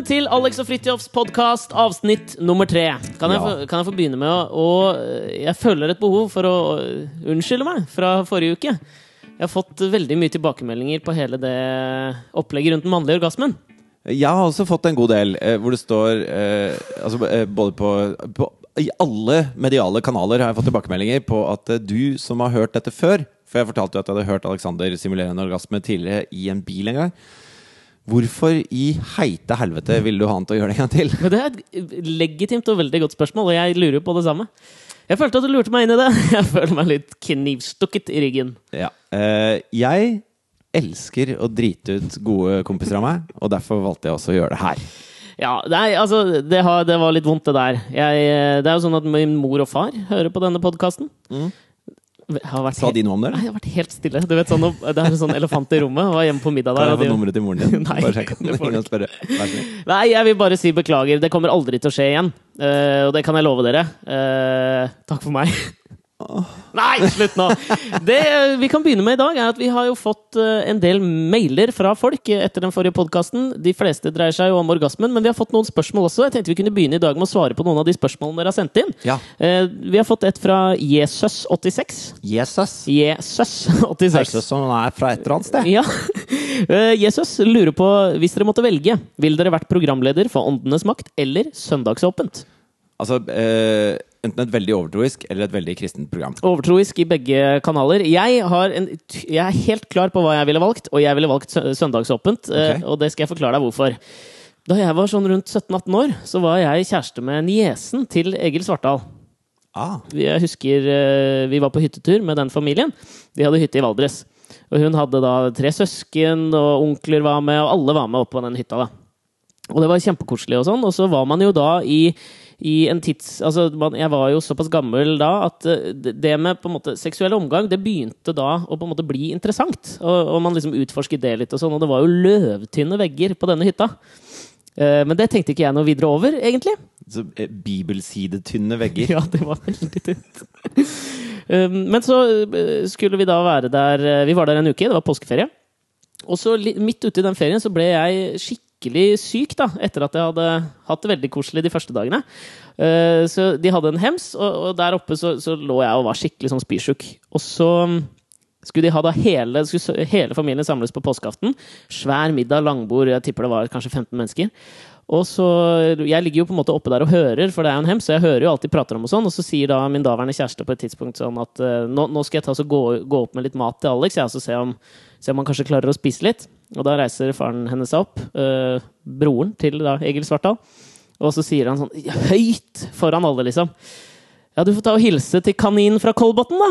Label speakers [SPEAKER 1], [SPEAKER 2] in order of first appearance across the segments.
[SPEAKER 1] Velkommen til Alex og Fridtjofs podkast, avsnitt nummer tre. Kan jeg,
[SPEAKER 2] Ja.
[SPEAKER 1] få, kan jeg få begynne med å, Jeg føler et behov for å unnskylde meg fra forrige uke. Jeg har fått veldig mye tilbakemeldinger på hele det opplegget rundt den mannlige orgasmen.
[SPEAKER 2] Jeg har også fått en god del eh, hvor det står eh, altså, eh, Både på, på I alle mediale kanaler har jeg fått tilbakemeldinger på at du som har hørt dette før For jeg fortalte jo at jeg hadde hørt Alexander simulere en orgasme tidligere i en bil en gang. Hvorfor i heite helvete ville du ha han til å gjøre det en gang til?
[SPEAKER 1] Men det er et legitimt og veldig godt spørsmål, og jeg lurer på det samme. Jeg følte at du lurte meg inn i det. Jeg føler meg litt knivstukket i ryggen.
[SPEAKER 2] Ja. Eh, jeg elsker å drite ut gode kompiser av meg, og derfor valgte jeg også å gjøre det her.
[SPEAKER 1] Ja, nei, altså, det, har, det var litt vondt, det der. Jeg, eh, det er jo sånn at min mor og far hører på denne podkasten.
[SPEAKER 2] Sa de noe om det?
[SPEAKER 1] Nei, jeg har vært helt stille. Du vet, sånn, Det er en sånn elefant i rommet. Jeg var hjemme på middag
[SPEAKER 2] Kan
[SPEAKER 1] der.
[SPEAKER 2] jeg få nummeret til moren din?
[SPEAKER 1] Nei,
[SPEAKER 2] Bare.
[SPEAKER 1] Nei, jeg vil bare si beklager. Det kommer aldri til å skje igjen. Uh, og det kan jeg love dere. Uh, takk for meg. Nei, slutt nå! Det vi kan begynne med i dag, er at vi har jo fått eh, en del mailer fra folk etter den forrige podkasten. De fleste dreier seg jo om orgasmen, men vi har fått noen spørsmål også. Jeg tenkte vi kunne begynne i dag med å svare på noen av de spørsmålene dere har sendt inn.
[SPEAKER 2] Ja.
[SPEAKER 1] Eh, vi har fått et fra Jesus86.
[SPEAKER 2] Jesus.
[SPEAKER 1] Jesus86.
[SPEAKER 2] Jesus som er fra et eller annet sted.
[SPEAKER 1] Ja. Eh, Jesus lurer på, hvis dere måtte velge, ville dere vært programleder for Åndenes makt eller Søndagsåpent?
[SPEAKER 2] Altså, eh, enten et veldig overtroisk eller et veldig kristent program.
[SPEAKER 1] Overtroisk i begge kanaler. Jeg, har en, jeg er helt klar på hva jeg ville valgt, og jeg ville valgt Søndagsåpent.
[SPEAKER 2] Okay.
[SPEAKER 1] Og det skal jeg forklare deg hvorfor. Da jeg var sånn rundt 17-18 år, så var jeg kjæreste med niesen til Egil Svartdal.
[SPEAKER 2] Ah,
[SPEAKER 1] Jeg husker eh, vi var på hyttetur med den familien. De hadde hytte i Valdres. Og hun hadde da tre søsken, og onkler var med, og alle var med opp på den hytta. da. Og det var kjempekoselig og sånn. Og så var man jo da i, i en tids... Altså, man, jeg var jo såpass gammel da at eh, det med på en måte seksuell omgang, det begynte da å på en måte bli interessant. Og, og man liksom utforsket det litt og sånn. Og det var jo løvtynne vegger på denne hytta. Eh, Men det tenkte ikke jeg noe videre over, egentlig.
[SPEAKER 2] så eh, Bibelsidetynne vegger.
[SPEAKER 1] Ja, det var veldig tynt. Um, Men så skulle vi da være der Vi var der en uke, det var påskeferie. Og så midt ute i den ferien så ble jeg skikkelig syk, da, etter at jeg hadde hatt det veldig koselig de første dagene. Uh, Så de hadde en hems, og, der oppe så, så lå jeg og var skikkelig sånn spysjuk. Og så skulle de ha da hele, hele familien samles på påskeaften. Svær middag, langbord, jeg tipper det var kanskje 15 mennesker. Og så, Jeg ligger jo på en måte oppe der og hører, for det er jo en hems, så jeg hører jo alt de prater om. Og sånn, og så sier da min daværende kjæreste på et tidspunkt sånn at eh, nå, nå skal jeg ta så gå, gå opp med litt mat til Alex, jeg, og så se om, se om han kanskje klarer å spise litt. Og da reiser faren hennes seg opp, eh, broren til da, Egil Svartdal, og så sier han sånn høyt foran alle, liksom. Ja, du får ta og hilse til kaninen fra Kolbotn, da.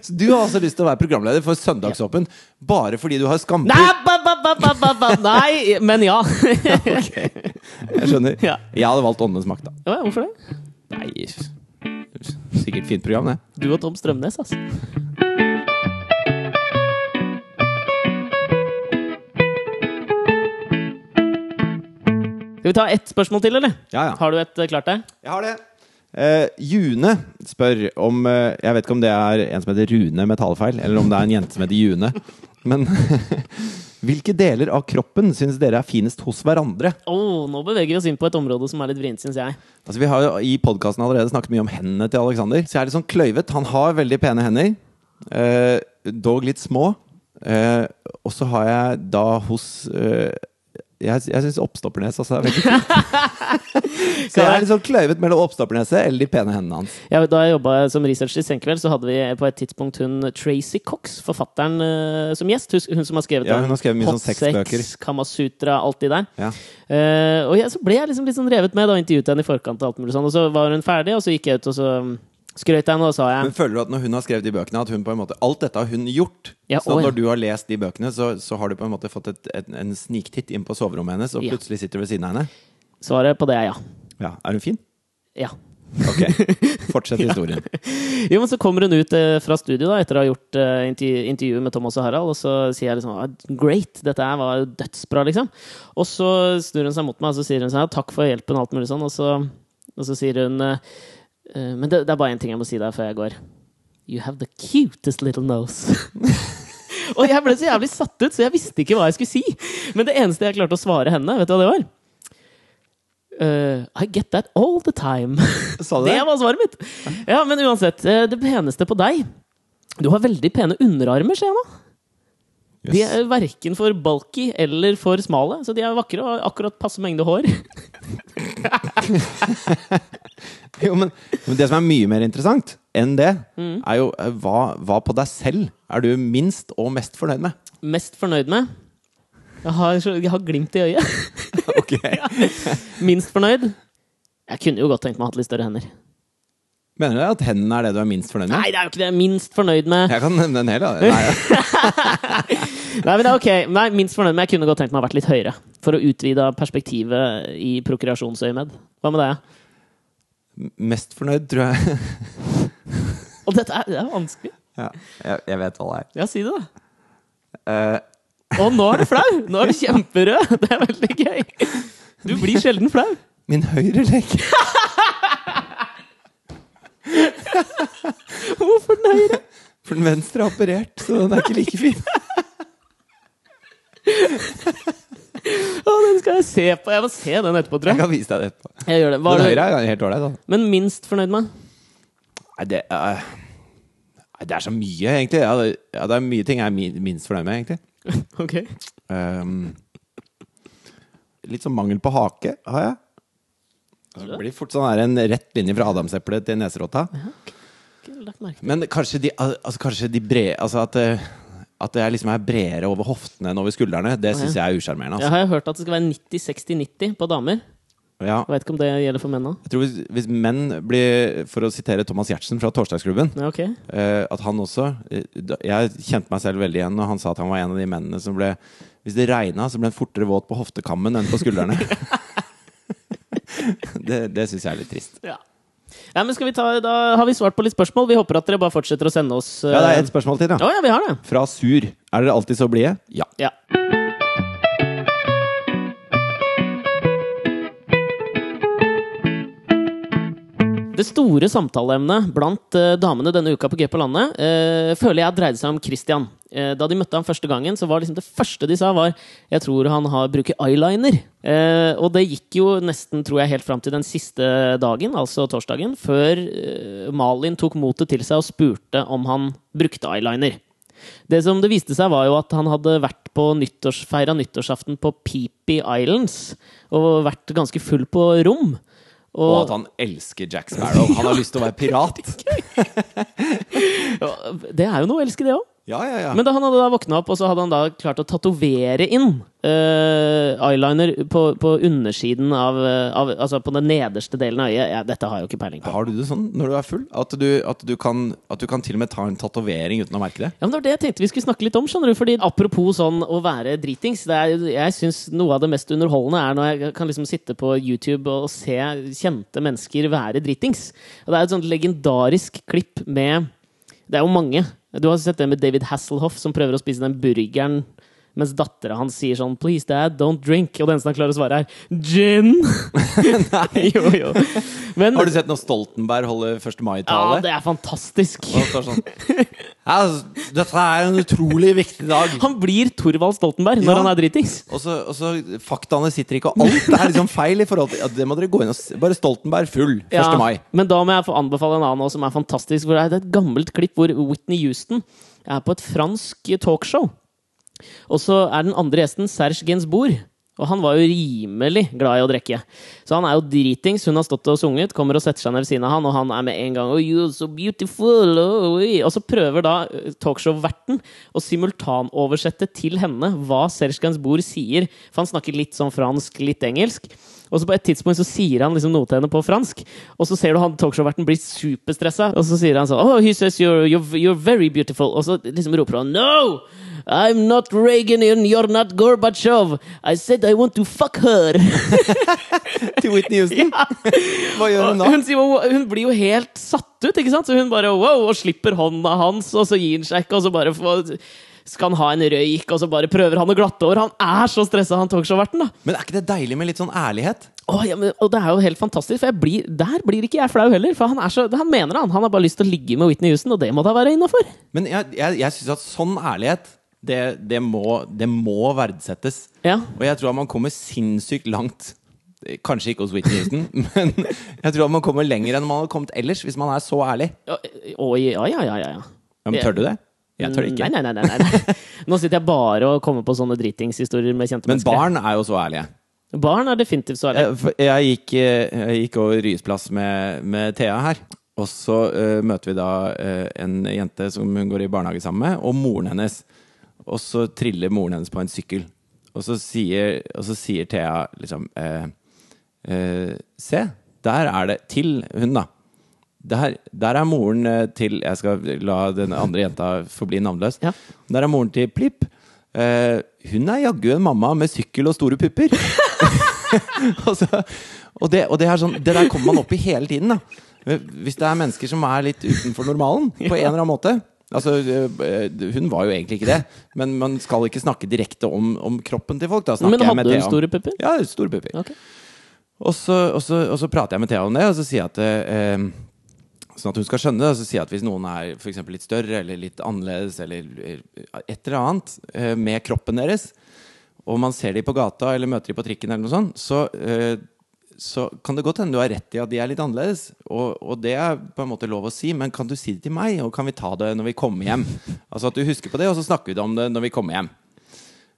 [SPEAKER 2] Så du har altså lyst til å være programleder for Søndagsåpen bare fordi du har skamper?
[SPEAKER 1] Nei. Nei, men ja.
[SPEAKER 2] Jeg skjønner.
[SPEAKER 1] Ja.
[SPEAKER 2] Jeg hadde valgt Åndenes makt, da.
[SPEAKER 1] Ja, Hvorfor det?
[SPEAKER 2] Nei, sikkert fint program, det.
[SPEAKER 1] Du og Tom Strømnes, altså. Skal vi ta ett spørsmål til, eller?
[SPEAKER 2] Ja, ja.
[SPEAKER 1] Har du et eh, klart der?
[SPEAKER 2] Jeg har det. Uh, June spør om uh, Jeg vet ikke om det er en som heter Rune med talefeil, eller om det er en jente som heter June. Men hvilke deler av kroppen syns dere er finest hos hverandre?
[SPEAKER 1] Oh, nå beveger vi oss inn på et område som er litt vrient, syns jeg.
[SPEAKER 2] Altså Vi har jo i podkasten allerede snakket mye om hendene til Alexander. Så jeg er litt sånn kløyvet. Han har veldig pene hender, uh, dog litt små. Og så har jeg da hos Jeg, jeg syns oppstoppernes også er veldig fint. så jeg er litt sånn kløyvet mellom oppstopperneset eller de pene hendene hans.
[SPEAKER 1] Ja, da jeg jobba som researcher i Senkveld, så hadde vi på et tidspunkt hun Tracy Cox, forfatteren, eh, som gjest. Hus- Hun som har skrevet
[SPEAKER 2] Ja, hun har skrevet mye
[SPEAKER 1] hot
[SPEAKER 2] sånn
[SPEAKER 1] sex, Kamasutra, alt det der.
[SPEAKER 2] Ja.
[SPEAKER 1] Uh, og jeg, så ble jeg liksom litt sånn revet med da intervjuet henne i forkant. Og alt mulig sånn Og så var hun ferdig, og så gikk jeg ut og så skrøt jeg og sa jeg
[SPEAKER 2] Men føler du at når hun har skrevet de bøkene, at hun på en måte Alt dette har hun gjort?
[SPEAKER 1] Ja,
[SPEAKER 2] så
[SPEAKER 1] å, ja.
[SPEAKER 2] når du har lest de bøkene, så, så har du på en måte fått et, et, en sniktitt inn på soverommet hennes, og
[SPEAKER 1] Ja.
[SPEAKER 2] plutselig sitter du ved siden av henne?
[SPEAKER 1] Svaret på det er ja.
[SPEAKER 2] Ja, Er hun fin?
[SPEAKER 1] Ja.
[SPEAKER 2] Ok. Fortsett historien.
[SPEAKER 1] Jo, men så kommer hun ut eh, fra studio da, etter å ha gjort eh, intervju, intervjuet med Thomas og Harald, og så sier jeg liksom ah, Great! Dette her var jo dødsbra, liksom. Og så snur hun seg mot meg og så sier hun sånn Takk for hjelpen og alt mulig sånn. Og så, og så sier hun eh, eh, Men det, det er bare én ting jeg må si der før jeg går. You have the cutest little nose. Og jeg ble så jævlig satt ut, så jeg visste ikke hva jeg skulle si. Men det eneste jeg klarte å svare henne, vet du hva det var? Uh, I get that all the time.
[SPEAKER 2] Sa du
[SPEAKER 1] Det
[SPEAKER 2] det?
[SPEAKER 1] var svaret mitt! Ja, men uansett. eh, Det peneste på deg Du har veldig pene underarmer, ser jeg nå. De er verken for bulky eller for smale, så de er vakre og har akkurat passe mengde hår.
[SPEAKER 2] Jo, men, men det som er mye mer interessant enn det,
[SPEAKER 1] Mm.
[SPEAKER 2] er jo eh, hva, hva på deg selv er du minst og mest fornøyd med?
[SPEAKER 1] Mest fornøyd med Jeg har, jeg har glimt i øyet.
[SPEAKER 2] Ok.
[SPEAKER 1] Minst fornøyd Jeg kunne jo godt tenkt meg å ha litt større hender.
[SPEAKER 2] Mener du at hendene er det du er minst fornøyd med?
[SPEAKER 1] Nei, det er jo ikke det. Minst fornøyd med
[SPEAKER 2] Jeg kan nevne en hel. da. Nei,
[SPEAKER 1] Nei, men det er ok. Nei, minst fornøyd med Jeg kunne godt tenkt meg å vært litt høyere. For å utvide perspektivet i prokreasjonsøyemed. Hva med deg?
[SPEAKER 2] mest fornøyd, tror jeg.
[SPEAKER 1] Og dette er, det er vanskelig.
[SPEAKER 2] Ja, jeg, jeg vet hva det er.
[SPEAKER 1] Ja, si det, da.
[SPEAKER 2] Uh.
[SPEAKER 1] Og nå er du flau! Nå er du kjemperød! Det er veldig gøy. Du blir sjelden flau.
[SPEAKER 2] min høyre legg.
[SPEAKER 1] Hvorfor den høyre?
[SPEAKER 2] For den venstre er operert, så den er ikke like fin.
[SPEAKER 1] Å, den skal jeg se på. Jeg må se den etterpå, tror
[SPEAKER 2] Jeg
[SPEAKER 1] jeg.
[SPEAKER 2] kan vise deg det etterpå.
[SPEAKER 1] Jeg gjør det. Hva
[SPEAKER 2] Den
[SPEAKER 1] er
[SPEAKER 2] høyre er helt ålreit. da.
[SPEAKER 1] Men minst fornøyd med?
[SPEAKER 2] Nei, det er, nei, det er så mye, egentlig. Ja, det, ja, det er mye ting jeg er mi- minst fornøyd med, egentlig.
[SPEAKER 1] Ok.
[SPEAKER 2] Ehm, litt sånn mangel på hake har jeg. Det blir fort sånn her en rett linje fra adamseplet til neserotta. Men kanskje de, altså, kanskje de bre... Altså at det, at det liksom er bredere over hoftene enn over skuldrene, det syns jeg er usjarmerende.
[SPEAKER 1] Jeg
[SPEAKER 2] Altså.
[SPEAKER 1] har hørt at det skal være 90-60-90 på damer.
[SPEAKER 2] Ja.
[SPEAKER 1] Jeg vet ikke om det gjelder for menn òg.
[SPEAKER 2] Jeg tror hvis, hvis menn blir, for å sitere Thomas Giertsen fra Torsdagsklubben
[SPEAKER 1] Ja, okay.
[SPEAKER 2] eh, At han også eh, Jeg kjente meg selv veldig igjen når han sa at han var en av de mennene som ble Hvis det regna, så ble han fortere våt på hoftekammen enn på skuldrene. det det syns jeg er litt trist.
[SPEAKER 1] Ja. ja, men skal vi ta, Da har vi svart på litt spørsmål. Vi håper at dere bare fortsetter å sende oss uh...
[SPEAKER 2] Ja, det er et spørsmål til, da.
[SPEAKER 1] Å ja, vi har det.
[SPEAKER 2] Fra Sur. Er dere alltid så blide? Ja.
[SPEAKER 1] Ja. Det store samtaleemnet blant eh, damene denne uka på G på landet eh, føler jeg dreide seg om Christian. Eh, da de møtte ham første gangen, så var liksom det første de sa, var Jeg tror han har bruker eyeliner. Og det gikk jo nesten, tror jeg, helt fram til den siste dagen, altså torsdagen, før Malin tok motet til seg og spurte om han brukte eyeliner. Det som det viste seg, var jo at han hadde vært på nyttårs, nyttårsaften på Peepy Islands og vært ganske full på rom.
[SPEAKER 2] Og at han elsker Jack Sparrow. Han har lyst til å være pirat.
[SPEAKER 1] Det er jo noe å elske, det òg.
[SPEAKER 2] Ja, ja, ja.
[SPEAKER 1] Men da han hadde da våkna opp, og så hadde han da klart å tatovere inn uh, eyeliner på, på undersiden av, eh, av Altså på den nederste delen av øyet. Ja, dette har jeg jo ikke peiling på.
[SPEAKER 2] Har du det sånn når du er full? At du, at du, kan, at du kan til og med ta en tatovering uten å merke det?
[SPEAKER 1] Ja, men Det var det jeg tenkte vi skulle snakke litt om. skjønner du Fordi Apropos sånn å være dritings. Det er, jeg syns noe av det mest underholdende er når jeg kan liksom sitte på YouTube og se kjente mennesker være dritings. Og Det er et sånt legendarisk klipp med Det er jo mange. Du har sett det med David Hasselhoff som prøver å spise den burgeren mens dattera hans sier sånn 'Please, dad, don't drink'. Og det eneste han klarer å svare, er 'gin'. Nei. jo, jo. Men
[SPEAKER 2] Har du sett når Stoltenberg holder 1.
[SPEAKER 1] ja,
[SPEAKER 2] mai-tale?
[SPEAKER 1] det er fantastisk.
[SPEAKER 2] Det sånn ja, altså, Dette er en utrolig viktig dag.
[SPEAKER 1] Han blir Thorvald Stoltenberg når
[SPEAKER 2] Ja.
[SPEAKER 1] han er dritings.
[SPEAKER 2] Og så, og så Faktaene sitter ikke, og alt er liksom feil. i forhold til ja, Det må dere gå inn og se. Bare Stoltenberg full 1.
[SPEAKER 1] Ja,
[SPEAKER 2] mai.
[SPEAKER 1] Men da må jeg få anbefale en annen også, som er fantastisk. Hvor det er et gammelt klipp hvor Whitney Houston er på et fransk talkshow. Og så er den andre gjesten Serge Gainsbourg. Og han var jo rimelig glad i å drikke. Så han er jo dritings. Hun har stått og sunget, kommer og setter seg ned ved siden av han, og han er med en gang oh, you're so beautiful, oh. Og så prøver da eh, talkshow-verten å simultanoversette til henne hva Serge Gainsbourg sier. For han snakker litt sånn fransk, litt engelsk. Og så på et tidspunkt så sier han liksom noe til henne på fransk, og så ser du han talkshow-verten blir superstressa, og så sier han sånn Oh, he says you're, you're, you're very beautiful. Og så liksom roper han No! I'm not Reagan and you're not Gorbatsjov. I said I want to fuck her.
[SPEAKER 2] Til Whitney Houston. Hva gjør hun da?
[SPEAKER 1] hun, sier, hun blir jo helt satt ut, ikke sant? Så hun bare wow, og slipper hånda hans, og så gir han seg ikke, og så bare får skal han ha en røyk, og så bare prøver han å glatte over. Han er så stressa, han talkshow-verten. da
[SPEAKER 2] Men er ikke det deilig med litt sånn ærlighet?
[SPEAKER 1] Oh, ja, men, og det er jo helt fantastisk, for jeg blir, der blir ikke jeg flau heller. For han, er så, han mener han. Han har bare lyst til å ligge med Whitney Houston, og det må da være innafor.
[SPEAKER 2] Men jeg, jeg, jeg syns at sånn ærlighet det, det, må, det må verdsettes.
[SPEAKER 1] Ja.
[SPEAKER 2] Og jeg tror at man kommer sinnssykt langt. Kanskje ikke hos Whitney Houston, men jeg tror at man kommer lenger enn man hadde kommet ellers, hvis man er så ærlig.
[SPEAKER 1] Ja, å, ja, ja, ja, ja. ja.
[SPEAKER 2] Ja, men tør du det? Jeg tør ikke.
[SPEAKER 1] Nei, nei, nei, nei, nei. Nå sitter jeg bare og kommer på sånne dritingshistorier med kjente
[SPEAKER 2] Men
[SPEAKER 1] mennesker.
[SPEAKER 2] barn er jo så ærlige.
[SPEAKER 1] Barn er definitivt så ærlige.
[SPEAKER 2] Jeg, jeg, gikk, eh, jeg gikk over Ryesplass med, med Thea her. Og så uh, møter vi da uh, en jente som hun går i barnehage sammen med, og moren hennes. Og så triller moren hennes på en sykkel. Og så sier, og så sier Thea liksom uh, eh, Se, der er det Til hun, da. Der, der er moren eh, til Jeg skal la den andre jenta forbli navnløs.
[SPEAKER 1] Ja.
[SPEAKER 2] Der er moren til Plipp. Uh, hun er jaggu en mamma med sykkel og store pupper. og, og, det, og det er sånn Det der kommer man opp i hele tiden, da. Hvis det er mennesker som er litt utenfor normalen, på en eller annen måte. Altså, øh, hun var jo egentlig ikke det, men man skal ikke snakke direkte om, om kroppen til folk.
[SPEAKER 1] Men hadde hun store pupper?
[SPEAKER 2] Ja, store pupper.
[SPEAKER 1] Okay.
[SPEAKER 2] Og så, og, så, og så prater jeg med Thea om det, og så sier jeg at eh, Sånn at hun skal skjønne det. Og så jeg at hvis noen er for litt større eller litt annerledes eller et eller annet eh, med kroppen deres, og man ser dem på gata eller møter dem på trikken, eller noe sånt, så, eh, så kan det godt hende du har rett i at de er litt annerledes. Og, og det er på en måte lov å si, men kan du si det til meg, og kan vi ta det når vi kommer hjem? Altså at du husker på det, og så snakker vi om det når vi kommer hjem.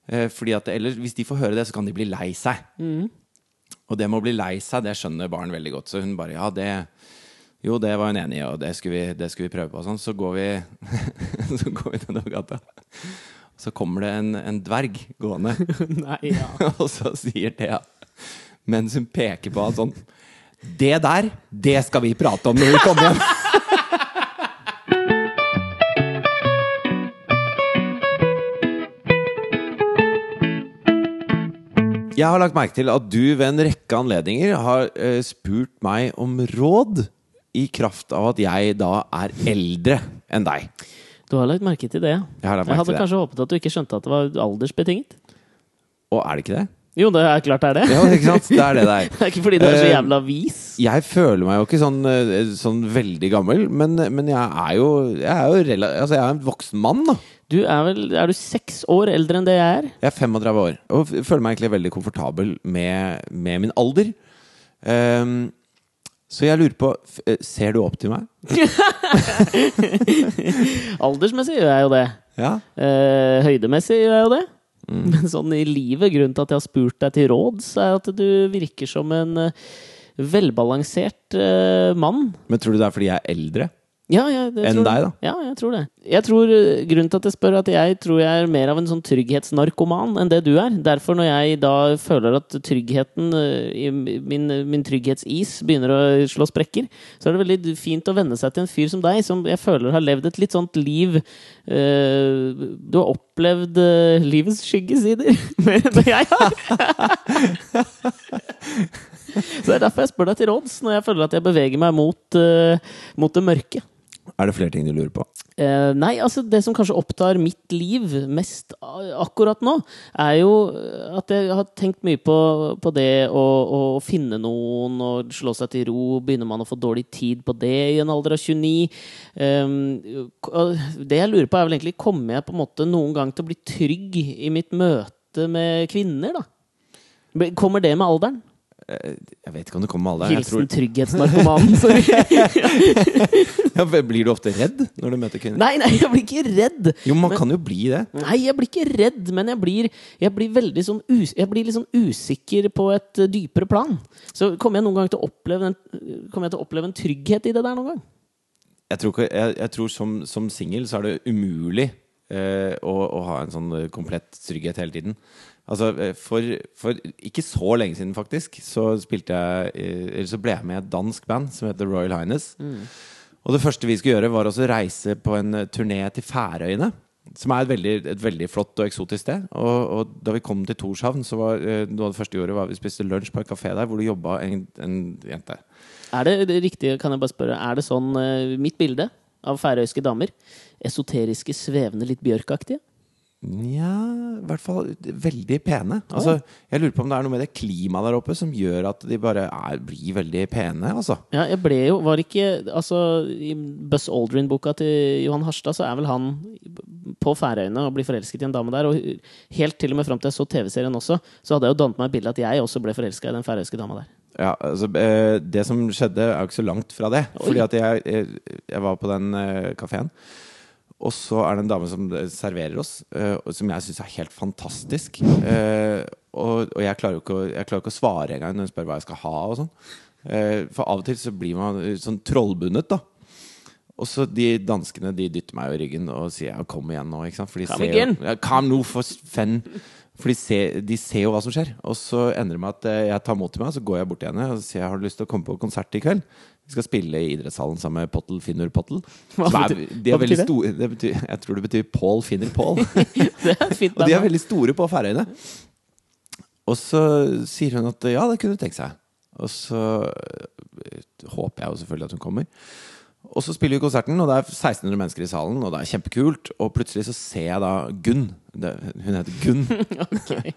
[SPEAKER 2] Eh, fordi at ellers, hvis de får høre det, så kan de bli lei seg. Og det med å bli lei seg, det skjønner barn veldig godt. Så hun bare ja, det Jo, det var hun enig i, og det skulle vi, det skulle vi prøve på. Sånn. Så går vi Så går vi nedover gata. Så kommer det en, en dverg gående,
[SPEAKER 1] Nei, ja.
[SPEAKER 2] og så sier Thea, mens hun peker på han sånn Det der, det skal vi prate om når vi kommer hjem! Jeg har lagt merke til at du ved en rekke anledninger har eh, spurt meg om råd i kraft av at jeg da er eldre enn deg.
[SPEAKER 1] Du har lagt merke til det.
[SPEAKER 2] Jeg har lagt
[SPEAKER 1] Jeg hadde
[SPEAKER 2] til det.
[SPEAKER 1] kanskje håpet at du ikke skjønte at det var aldersbetinget.
[SPEAKER 2] Og er det ikke det?
[SPEAKER 1] Jo, det er klart det er det.
[SPEAKER 2] Ja, ikke sant? Det er det der.
[SPEAKER 1] Det er ikke fordi du er så
[SPEAKER 2] Eh,
[SPEAKER 1] jævla vis.
[SPEAKER 2] Jeg føler meg jo ikke sånn, eh, sånn veldig gammel, men, men jeg er jo, jeg er jo rela altså jeg er en voksen mann, da.
[SPEAKER 1] Du er vel Er du seks år eldre enn det jeg er?
[SPEAKER 2] Jeg er 35 år og føler meg egentlig veldig komfortabel med, med min alder. Ehm, så jeg lurer på eh, Ser du opp til meg?
[SPEAKER 1] Aldersmessig gjør jeg jo det.
[SPEAKER 2] Ja?
[SPEAKER 1] Eh, høydemessig gjør jeg jo det.
[SPEAKER 2] Mm.
[SPEAKER 1] Men sånn i livet, grunnen til at jeg har spurt deg til råds, er at du virker som en eh, velbalansert eh, mann.
[SPEAKER 2] Men tror du det er fordi jeg er eldre?
[SPEAKER 1] Ja, ja,
[SPEAKER 2] Enn deg, da?
[SPEAKER 1] Ja, jeg tror det. Jeg tror, eh, grunnen til at jeg spør, er at jeg tror jeg er mer av en sånn trygghetsnarkoman enn det du er. Derfor, når jeg da føler at tryggheten eh, min, min trygghetsis begynner å slå sprekker, så er det veldig fint å venne seg til en fyr som deg, som jeg føler har levd et litt sånt liv eh, Du har opplevd livets skyggesider mer enn jeg har. Så det er derfor jeg spør deg til råds, når jeg føler at jeg beveger meg mot, uh, mot det mørke.
[SPEAKER 2] Er det flere ting du lurer på?
[SPEAKER 1] Eh, nei, altså det som kanskje opptar mitt liv mest akkurat nå, er jo at jeg har tenkt mye på, på det å, å finne noen og slå seg til ro. Begynner man å få dårlig tid på det i en alder av 29? Eh, det jeg lurer på, er vel egentlig kommer jeg på en måte noen gang til å bli trygg i mitt møte med kvinner, da? Kommer det med alderen?
[SPEAKER 2] Eh, Jeg vet ikke om det kommer med alle.
[SPEAKER 1] Hilsen
[SPEAKER 2] tror-
[SPEAKER 1] trygghetsnarkomanen.
[SPEAKER 2] Ja, blir du ofte redd når du møter kvinner?
[SPEAKER 1] Nei, nei, jeg blir ikke redd.
[SPEAKER 2] Jo, man
[SPEAKER 1] Men-
[SPEAKER 2] kan jo bli det.
[SPEAKER 1] Nei, jeg blir ikke redd, men jeg blir, jeg blir veldig sånn us Jeg blir litt sånn usikker på et eh, dypere plan. Så kommer jeg noen gang til å oppleve en, kommer jeg til å oppleve en trygghet i det der noen gang?
[SPEAKER 2] Jeg tror, ikke, jeg, jeg tror som, som singel så er det umulig eh, å, å ha en sånn eh, komplett trygghet hele tiden. Altså, eh, for, for ikke så lenge siden, faktisk, så jeg eh, Eller så ble jeg med i et dansk band som heter Royal Highness. Og det første vi skulle gjøre, var å reise på en eh, turné til Færøyene. Som er et veldig, et veldig flott og eksotisk sted. Og, og da vi kom til Torshavn, så var noe av det første vi gjorde, var vi spiste lunsj på en kafé der hvor det jobba en, en jente.
[SPEAKER 1] Er det, det riktig, kan jeg bare spørre, er det sånn mitt bilde av færøyske damer? Esoteriske, svevende, litt bjørkaktige?
[SPEAKER 2] Nja, i hvert fall veldig pene. Altså, jeg lurer på om det er noe med det klimaet der oppe som gjør at de bare er, blir veldig pene, altså.
[SPEAKER 1] Ja, jeg ble jo Var ikke Altså, i Buzz Aldrin-boka til Johan Harstad, så er vel han på Færøyene og blir forelsket i en dame der. Og helt til og med fram til jeg så TV-serien også, så hadde jeg jo dannet meg et bilde at jeg også ble forelska i den færøyske dama der.
[SPEAKER 2] Ja, altså, eh, det som skjedde, er jo ikke så langt fra det.
[SPEAKER 1] Oi.
[SPEAKER 2] Fordi at jeg, jeg, var på den kafeen. kafeen, og så er det en dame som serverer oss, uh, som jeg syns er helt fantastisk. Uh, og og jeg, klarer å, jeg klarer ikke å svare engang når hun spør hva jeg skal ha. og sånn. uh, for av og til så blir man sånn trollbundet, da. Og så de danskene de dytter meg i ryggen og sier ja, 'kom igjen nå'. ikke sant? For de ser! Jo, ja, Kom nå, for fenn! For de ser, de ser jo hva som skjer. Og så ender det med at jeg tar mot til meg, så går jeg bort til henne og sier har du lyst til å komme på konsert i kveld. Vi skal spille i idrettshallen sammen med Pottel Finner Pottel.
[SPEAKER 1] Hva
[SPEAKER 2] er-
[SPEAKER 1] betyr-
[SPEAKER 2] de er hva
[SPEAKER 1] betyr det?
[SPEAKER 2] store det betyr, Jeg tror det betyr Paul Finner Paul.
[SPEAKER 1] Det er fint
[SPEAKER 2] Og de er veldig store på Færøyene. Og så sier hun at ja, det kunne hun tenke seg. Og så øh, håper jeg jo selvfølgelig at hun kommer. Og så spiller vi konserten, og det er 1600 mennesker i salen, og det er kjempekult. Og plutselig så ser jeg da Gunn. Hun heter Gunn.
[SPEAKER 1] Ok.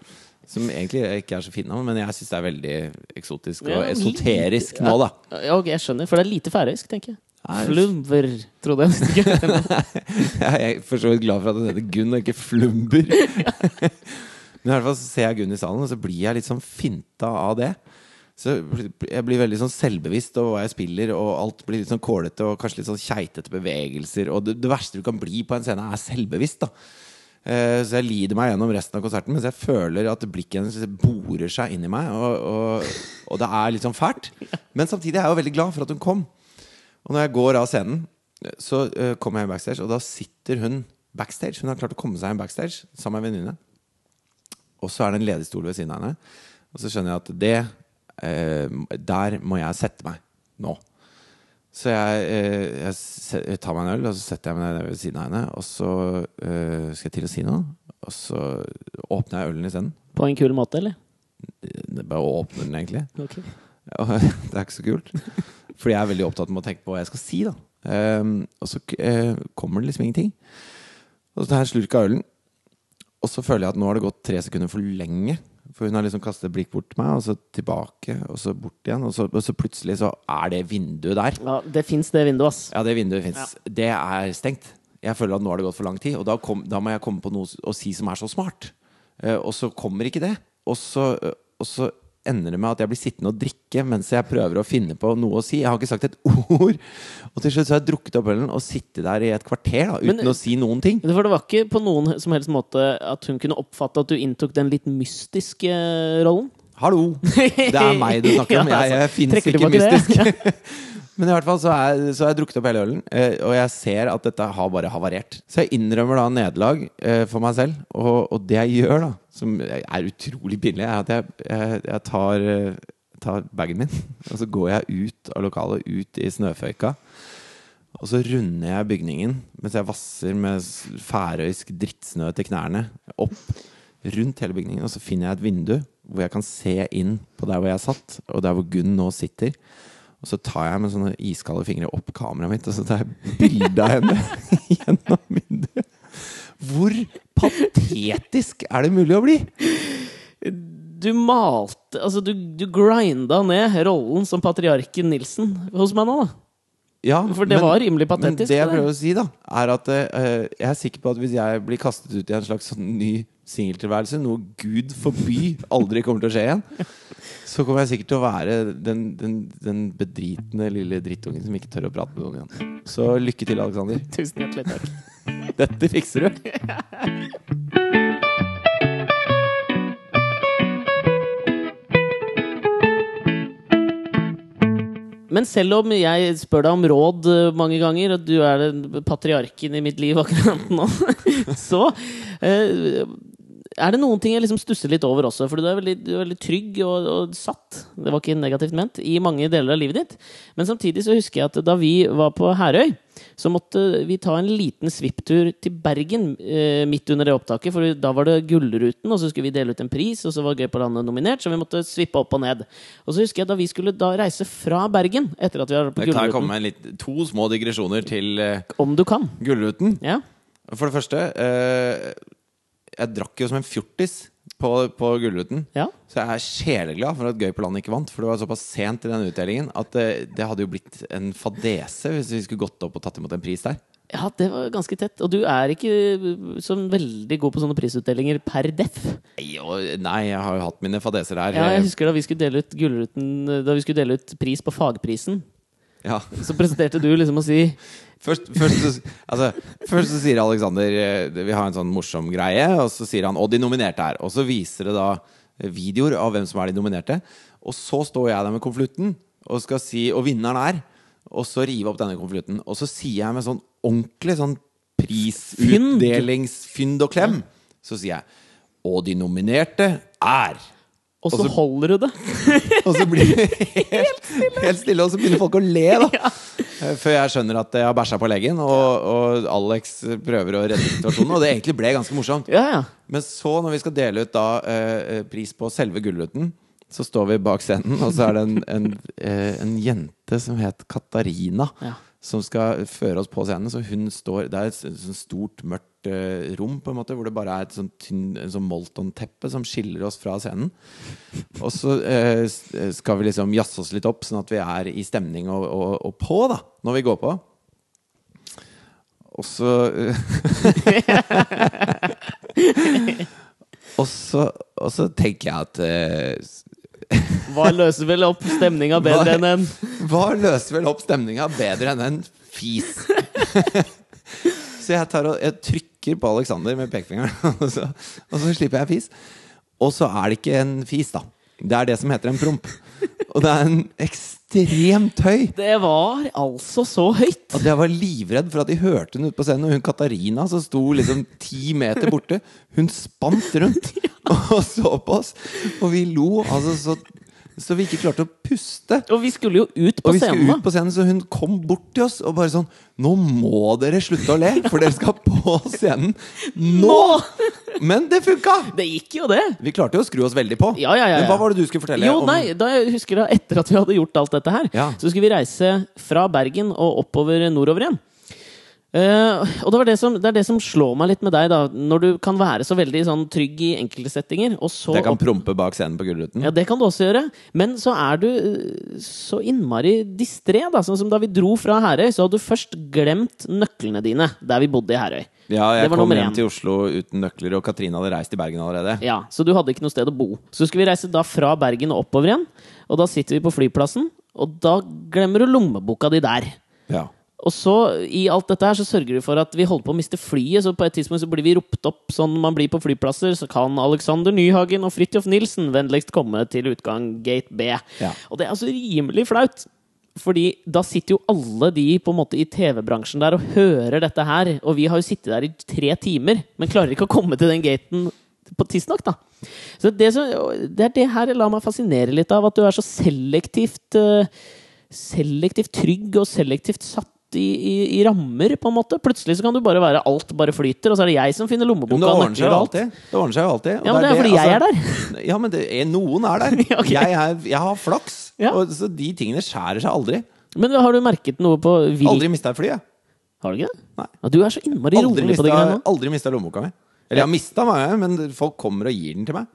[SPEAKER 2] Som egentlig ikke er så fin navn, men jeg syns det er veldig eksotisk og esoterisk
[SPEAKER 1] ja.
[SPEAKER 2] nå, da.
[SPEAKER 1] Ja, ok, jeg skjønner, for det er lite færøysk, tenker jeg.
[SPEAKER 2] Nei,
[SPEAKER 1] Flumver, trodde jeg.
[SPEAKER 2] Jeg er for så vidt glad for at det heter Gunn og ikke Flumber. Men i hvert fall så ser jeg Gunn i salen, og så blir jeg litt sånn finta av det. Så jeg blir veldig sånn selvbevisst over hva jeg spiller, og alt blir litt sånn kålete og kanskje litt sånn keitete bevegelser. Og det, det verste du kan bli på en scene, er selvbevisst. da Så jeg lider meg gjennom resten av konserten mens jeg føler at blikket hennes borer seg inn i meg. Og, og, og det er litt sånn fælt. Men samtidig er jeg jo veldig glad for at hun kom. Og når jeg går av scenen, så eh, kommer jeg backstage, og da sitter hun backstage. Hun har klart å komme seg inn backstage sammen med en venninne. Og så er det en ledig stol ved siden av henne. Og så skjønner jeg at det eh, Der må jeg sette meg nå. Så jeg, eh, jeg, jeg tar meg en øl, og så setter jeg meg ned ved siden av henne. Og så eh, skal jeg til å si noe, og så åpner jeg ølen isteden.
[SPEAKER 1] På en kul måte, eller?
[SPEAKER 2] Det Bare å åpne den, egentlig.
[SPEAKER 1] Ok.
[SPEAKER 2] Og det er ikke så kult. Fordi jeg er veldig opptatt med å tenke på hva jeg skal si. da Um, Og så uh, kommer det liksom ingenting. Og så tar jeg en slurk av ølen, og så føler jeg at nå har det gått tre sekunder for lenge. For hun har liksom kastet blikk bort til meg, og så tilbake, og så bort igjen. Og så, og så plutselig så er det vinduet der.
[SPEAKER 1] Ja, det fins det vinduet, ass.
[SPEAKER 2] Ja, det vinduet fins. Det er stengt. Jeg føler at nå har det gått for lang tid, og da, kom, da må jeg komme på noe å si som er så smart. Eh, og så kommer ikke det. Og så, eh, og så ender det med at jeg blir sittende og drikke mens jeg prøver å finne på noe å si. Jeg har ikke sagt et ord. Og til slutt så har jeg drukket opp ølen og sittet der i et kvarter da, uten
[SPEAKER 1] Men-
[SPEAKER 2] å si noen ting.
[SPEAKER 1] For det var ikke på noen som helst måte at hun kunne oppfatte at du inntok den litt mystiske rollen?
[SPEAKER 2] Hallo! Det er meg du snakker om. Jeg, jeg
[SPEAKER 1] altså,
[SPEAKER 2] fins ikke mystisk. Men i hvert fall så, har jeg drukket opp hele ølen, eh, og jeg ser at dette har bare havarert. Så jeg innrømmer da nederlag eh, for meg selv, og, og det jeg gjør, da, som er utrolig pinlig, er at jeg, jeg, jeg tar, eh, tar bagen min, og så går jeg ut av lokalet, ut i snøføyka. Og så runder jeg bygningen mens jeg vasser med færøysk drittsnø til knærne opp rundt hele bygningen. Og så finner jeg et vindu hvor jeg kan se inn på der hvor jeg satt, og der hvor Gunn nå sitter. Og så tar jeg med sånne iskalde fingre opp kameraet mitt, og så tar jeg bilde av henne gjennom vinduet. Hvor patetisk er det mulig å bli?
[SPEAKER 1] Du malte Altså, du, du grinda ned rollen som patriarken Nilsen hos meg nå, da.
[SPEAKER 2] Ja,
[SPEAKER 1] For det var rimelig patetisk,
[SPEAKER 2] Men det jeg prøver å si, da, er at uh, jeg er sikker på at hvis jeg blir kastet ut i en slags sånn ny singeltilværelse, noe gud forby aldri kommer til å skje igjen, så kommer jeg sikkert til å være den, den, den bedritne lille drittungen som ikke tør å prate med noen igjen. Så lykke til, Alexander.
[SPEAKER 1] Tusen hjertelig takk.
[SPEAKER 2] Dette fikser du.
[SPEAKER 1] Men selv om jeg spør deg om råd eh, mange ganger, og du er den patriarken i mitt liv akkurat nå, så eh, er det noen ting jeg liksom stusser litt over også. For du er veldig, du er veldig trygg og, og satt, det var ikke negativt ment, i mange deler av livet ditt. Men samtidig så husker jeg at da vi var på Herøy, så måtte vi ta en liten svipptur til Bergen eh, midt under det opptaket. For da var det Gullruten, og så skulle vi dele ut en pris, og så var Gøy på landet nominert, så vi måtte svippe opp og ned. Og så husker jeg da vi skulle da reise fra Bergen, etter at vi var på
[SPEAKER 2] Kan jeg komme med litt, to små digresjoner til eh,
[SPEAKER 1] Om du kan.
[SPEAKER 2] Gullruten?
[SPEAKER 1] Ja.
[SPEAKER 2] For det første eh, Jeg drakk jo som en fjortis på, på Gullruten.
[SPEAKER 1] ja.
[SPEAKER 2] Så jeg er sjeleglad for at Gøy på landet ikke vant. For det var såpass sent i den utdelingen at det, det hadde jo blitt en fadese hvis vi skulle gått opp og tatt imot en pris der.
[SPEAKER 1] Ja, det var ganske tett. Og du er ikke sånn veldig god på sånne prisutdelinger per deff.
[SPEAKER 2] Nei, jeg har jo hatt mine fadeser der.
[SPEAKER 1] Ja, jeg husker da vi skulle dele ut Gullruten Da vi skulle dele ut pris på fagprisen.
[SPEAKER 2] Ja.
[SPEAKER 1] Så presenterte du liksom å si
[SPEAKER 2] Først, først, så, altså, først så sier Alexander eh, Vi har en sånn morsom greie, og så sier han 'og de nominerte er'. Og så viser det da videoer av hvem som er de nominerte. Og så står jeg der med konvolutten og skal si 'og vinneren er'. Og så rive opp denne konvolutten. Og så sier jeg med sånn ordentlig sånn prisutdelingsfynd og klem, så sier jeg 'og de nominerte er'
[SPEAKER 1] Og så holder du det.
[SPEAKER 2] Og så blir det helt, helt stille, og så begynner folk å le, da. Ja. Før jeg skjønner at jeg har bæsja på leggen, og, og Alex prøver å redde situasjonen. Og det egentlig ble ganske morsomt.
[SPEAKER 1] Ja, ja.
[SPEAKER 2] Men så, når vi skal dele ut da eh, pris på selve Gullruten, så står vi bak scenen, og så er det en, en, eh, en jente som het Katarina, som skal føre oss på scenen. Så hun står Det er et sånt stort, mørkt eh, rom, på en måte, hvor det bare er et sånt tynn sånn Molton-teppe som skiller oss fra scenen. Og så uh, skal vi liksom jazze oss litt opp, sånn at vi er i stemning og, og, og på, da, når vi går på. Og så og, så, og så tenker jeg at eh,
[SPEAKER 1] Hva løser vel opp stemninga bedre enn en
[SPEAKER 2] Hva løser vel opp stemninga bedre enn en fis? så jeg tar og jeg trykker på Alexander med pekefingeren, og så, og så slipper jeg fis. Og så er det ikke en fis, da. Det er det som heter en promp. Og det er en ekstremt høy.
[SPEAKER 1] Det var altså så høyt!
[SPEAKER 2] At jeg var livredd for at de hørte den ute på scenen. Og hun Katarina som sto liksom ti meter borte, hun spant rundt og så på oss. Og vi lo altså så, så vi ikke klarte å puste.
[SPEAKER 1] Og vi skulle jo ut på scenen.
[SPEAKER 2] ut på scenen, så hun kom bort til oss og bare sånn Nå må dere slutte å le, for dere skal på scenen nå! Men det funka!
[SPEAKER 1] Det gikk jo, det.
[SPEAKER 2] Vi klarte jo å skru oss veldig på.
[SPEAKER 1] Ja, ja, ja.
[SPEAKER 2] Men hva var det du skulle fortelle?
[SPEAKER 1] Jo,
[SPEAKER 2] om-
[SPEAKER 1] nei, da jeg husker da Etter at vi hadde gjort alt dette her, så skulle vi reise fra Bergen og oppover nordover igjen. Eh, og det, var det, som, det er det som slår meg litt med deg, da. Når du kan være så veldig sånn trygg i enkelte settinger,
[SPEAKER 2] Jeg kan prompe bak scenen på Gullruten.
[SPEAKER 1] Ja, det kan du også gjøre. Men så er du eh, så innmari distré, da. Sånn som da vi dro fra Herøy, så hadde du først glemt nøklene dine der vi bodde i Herøy.
[SPEAKER 2] Ja, jeg kom hjem til Oslo uten nøkler, og Katrine hadde reist til Bergen allerede.
[SPEAKER 1] Ja, Så du hadde ikke noe sted å bo. Så skulle vi reise da fra Bergen og oppover igjen. Og da sitter vi på flyplassen, og da glemmer du lommeboka di der.
[SPEAKER 2] Ja.
[SPEAKER 1] Og så, i alt dette her, så sørger du for at vi holder på å miste flyet. Så på et tidspunkt så blir vi ropt opp sånn man blir på flyplasser. Så kan Alexander Nyhagen og Fridtjof Nilsen vennligst komme til utgang gate B.
[SPEAKER 2] Ja.
[SPEAKER 1] Og det er altså rimelig flaut. Fordi da sitter jo alle de på en måte i TV-bransjen der og hører dette her. Og vi har jo sittet der i tre timer, men klarer ikke å komme til den gaten på tidsnok, da. Så det, som, det er det her jeg lar meg fascinere litt av, at du er så selektivt eh, Selektivt trygg og selektivt satt i, i, i rammer, på en måte. Plutselig så kan du bare være alt bare flyter, og så er det jeg som finner lommeboka.
[SPEAKER 2] Men det ordner seg jo alltid. Det ordner seg jo alltid.
[SPEAKER 1] Ja, men det er fordi jeg er
[SPEAKER 2] altså-
[SPEAKER 1] der.
[SPEAKER 2] Ja, men det er, noen er der.
[SPEAKER 1] okay.
[SPEAKER 2] jeg, er, jeg har flaks.
[SPEAKER 1] Ja.
[SPEAKER 2] Og, så de tingene skjærer seg aldri.
[SPEAKER 1] Men har du merket noe på vil...
[SPEAKER 2] Aldri mista et fly, jeg.
[SPEAKER 1] Har du ikke det?
[SPEAKER 2] Nei.
[SPEAKER 1] Ja, du er så innmari rolig på
[SPEAKER 2] mista,
[SPEAKER 1] de greiene. nå.
[SPEAKER 2] aldri mista lommeboka mi. Eller jeg har mista mange, men folk kommer og gir den til meg.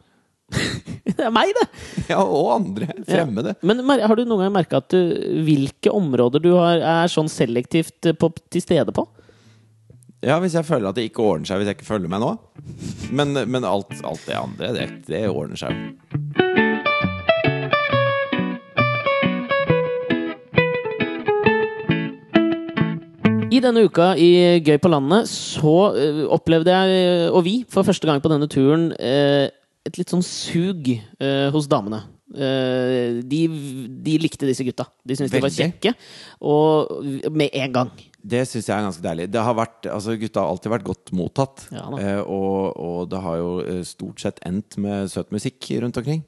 [SPEAKER 1] Det er meg, det!
[SPEAKER 2] Ja, og andre fremmede.
[SPEAKER 1] Men har du noen gang merka at du, hvilke områder du har, er sånn selektivt eh, på, til stede på?
[SPEAKER 2] Ja, hvis jeg føler at det ikke ordner seg hvis jeg ikke følger med nå. Men, men alt, alt det andre, det, det ordner seg jo.
[SPEAKER 1] I denne uka i Gøy på landet så eh, opplevde jeg, eh, og vi, for første gang på denne turen, eh, et litt sånn sug eh, hos damene. Eh, de, de likte disse gutta. De syntes de var
[SPEAKER 2] Veldig.
[SPEAKER 1] kjekke. Og med en gang.
[SPEAKER 2] Det syns jeg er ganske deilig. Det har vært, altså Gutta har alltid vært godt mottatt.
[SPEAKER 1] Ja da.
[SPEAKER 2] eh, og, og det har jo eh, stort sett endt med søt musikk rundt omkring.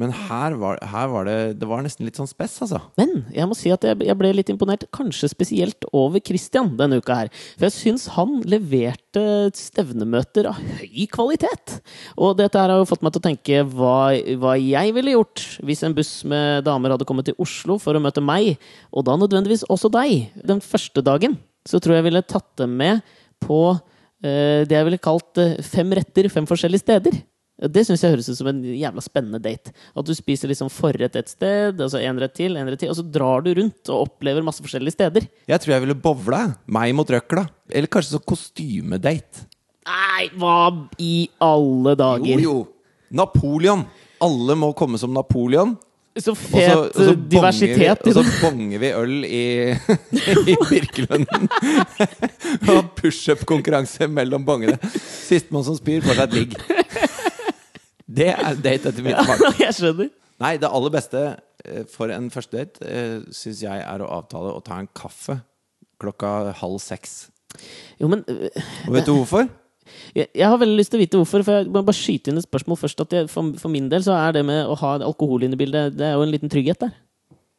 [SPEAKER 2] Men her var, her var det Det var nesten litt sånn spess, altså.
[SPEAKER 1] Men jeg må si at jeg, jeg ble litt imponert, kanskje spesielt over Christian denne uka her. For jeg syns han leverte stevnemøter av høy kvalitet. Og dette her har jo fått meg til å tenke hva, hva jeg ville gjort hvis en buss med damer hadde kommet til Oslo for å møte meg, og da nødvendigvis også deg, den første dagen. Så tror jeg ville tatt dem med på eh, det jeg ville kalt eh, fem retter fem forskjellige steder. Det syns jeg høres ut som en jævla spennende date. At du spiser liksom forrett et sted, altså en rett til, en rett til, og så drar du rundt og opplever masse forskjellige steder.
[SPEAKER 2] Jeg tror jeg ville bowla. Meg mot røkla. Eller kanskje så kostymedate.
[SPEAKER 1] Nei, hva i alle dager?
[SPEAKER 2] Jo, jo. Napoleon. Alle må komme som Napoleon.
[SPEAKER 1] Så
[SPEAKER 2] Og så-
[SPEAKER 1] fet
[SPEAKER 2] og så
[SPEAKER 1] eh, diversitet
[SPEAKER 2] vi, Og så bonger vi øl i, i Birkelunden. og pushup-konkurranse mellom bongene. Sistemann som spyr, får seg et ligg. Det er date etter min smak.
[SPEAKER 1] jeg skjønner.
[SPEAKER 2] Nei, det aller beste eh, for en første date uh, syns jeg er å avtale å ta en kaffe klokka halv seks.
[SPEAKER 1] Jo, men øh,
[SPEAKER 2] Og vet du hvorfor?
[SPEAKER 1] jeg, jeg har veldig lyst til å vite hvorfor. For jeg må bare skyte inn et spørsmål først. At jeg, for, for min del så er det med å ha alkohol inne i bildet Det er jo en liten trygghet der.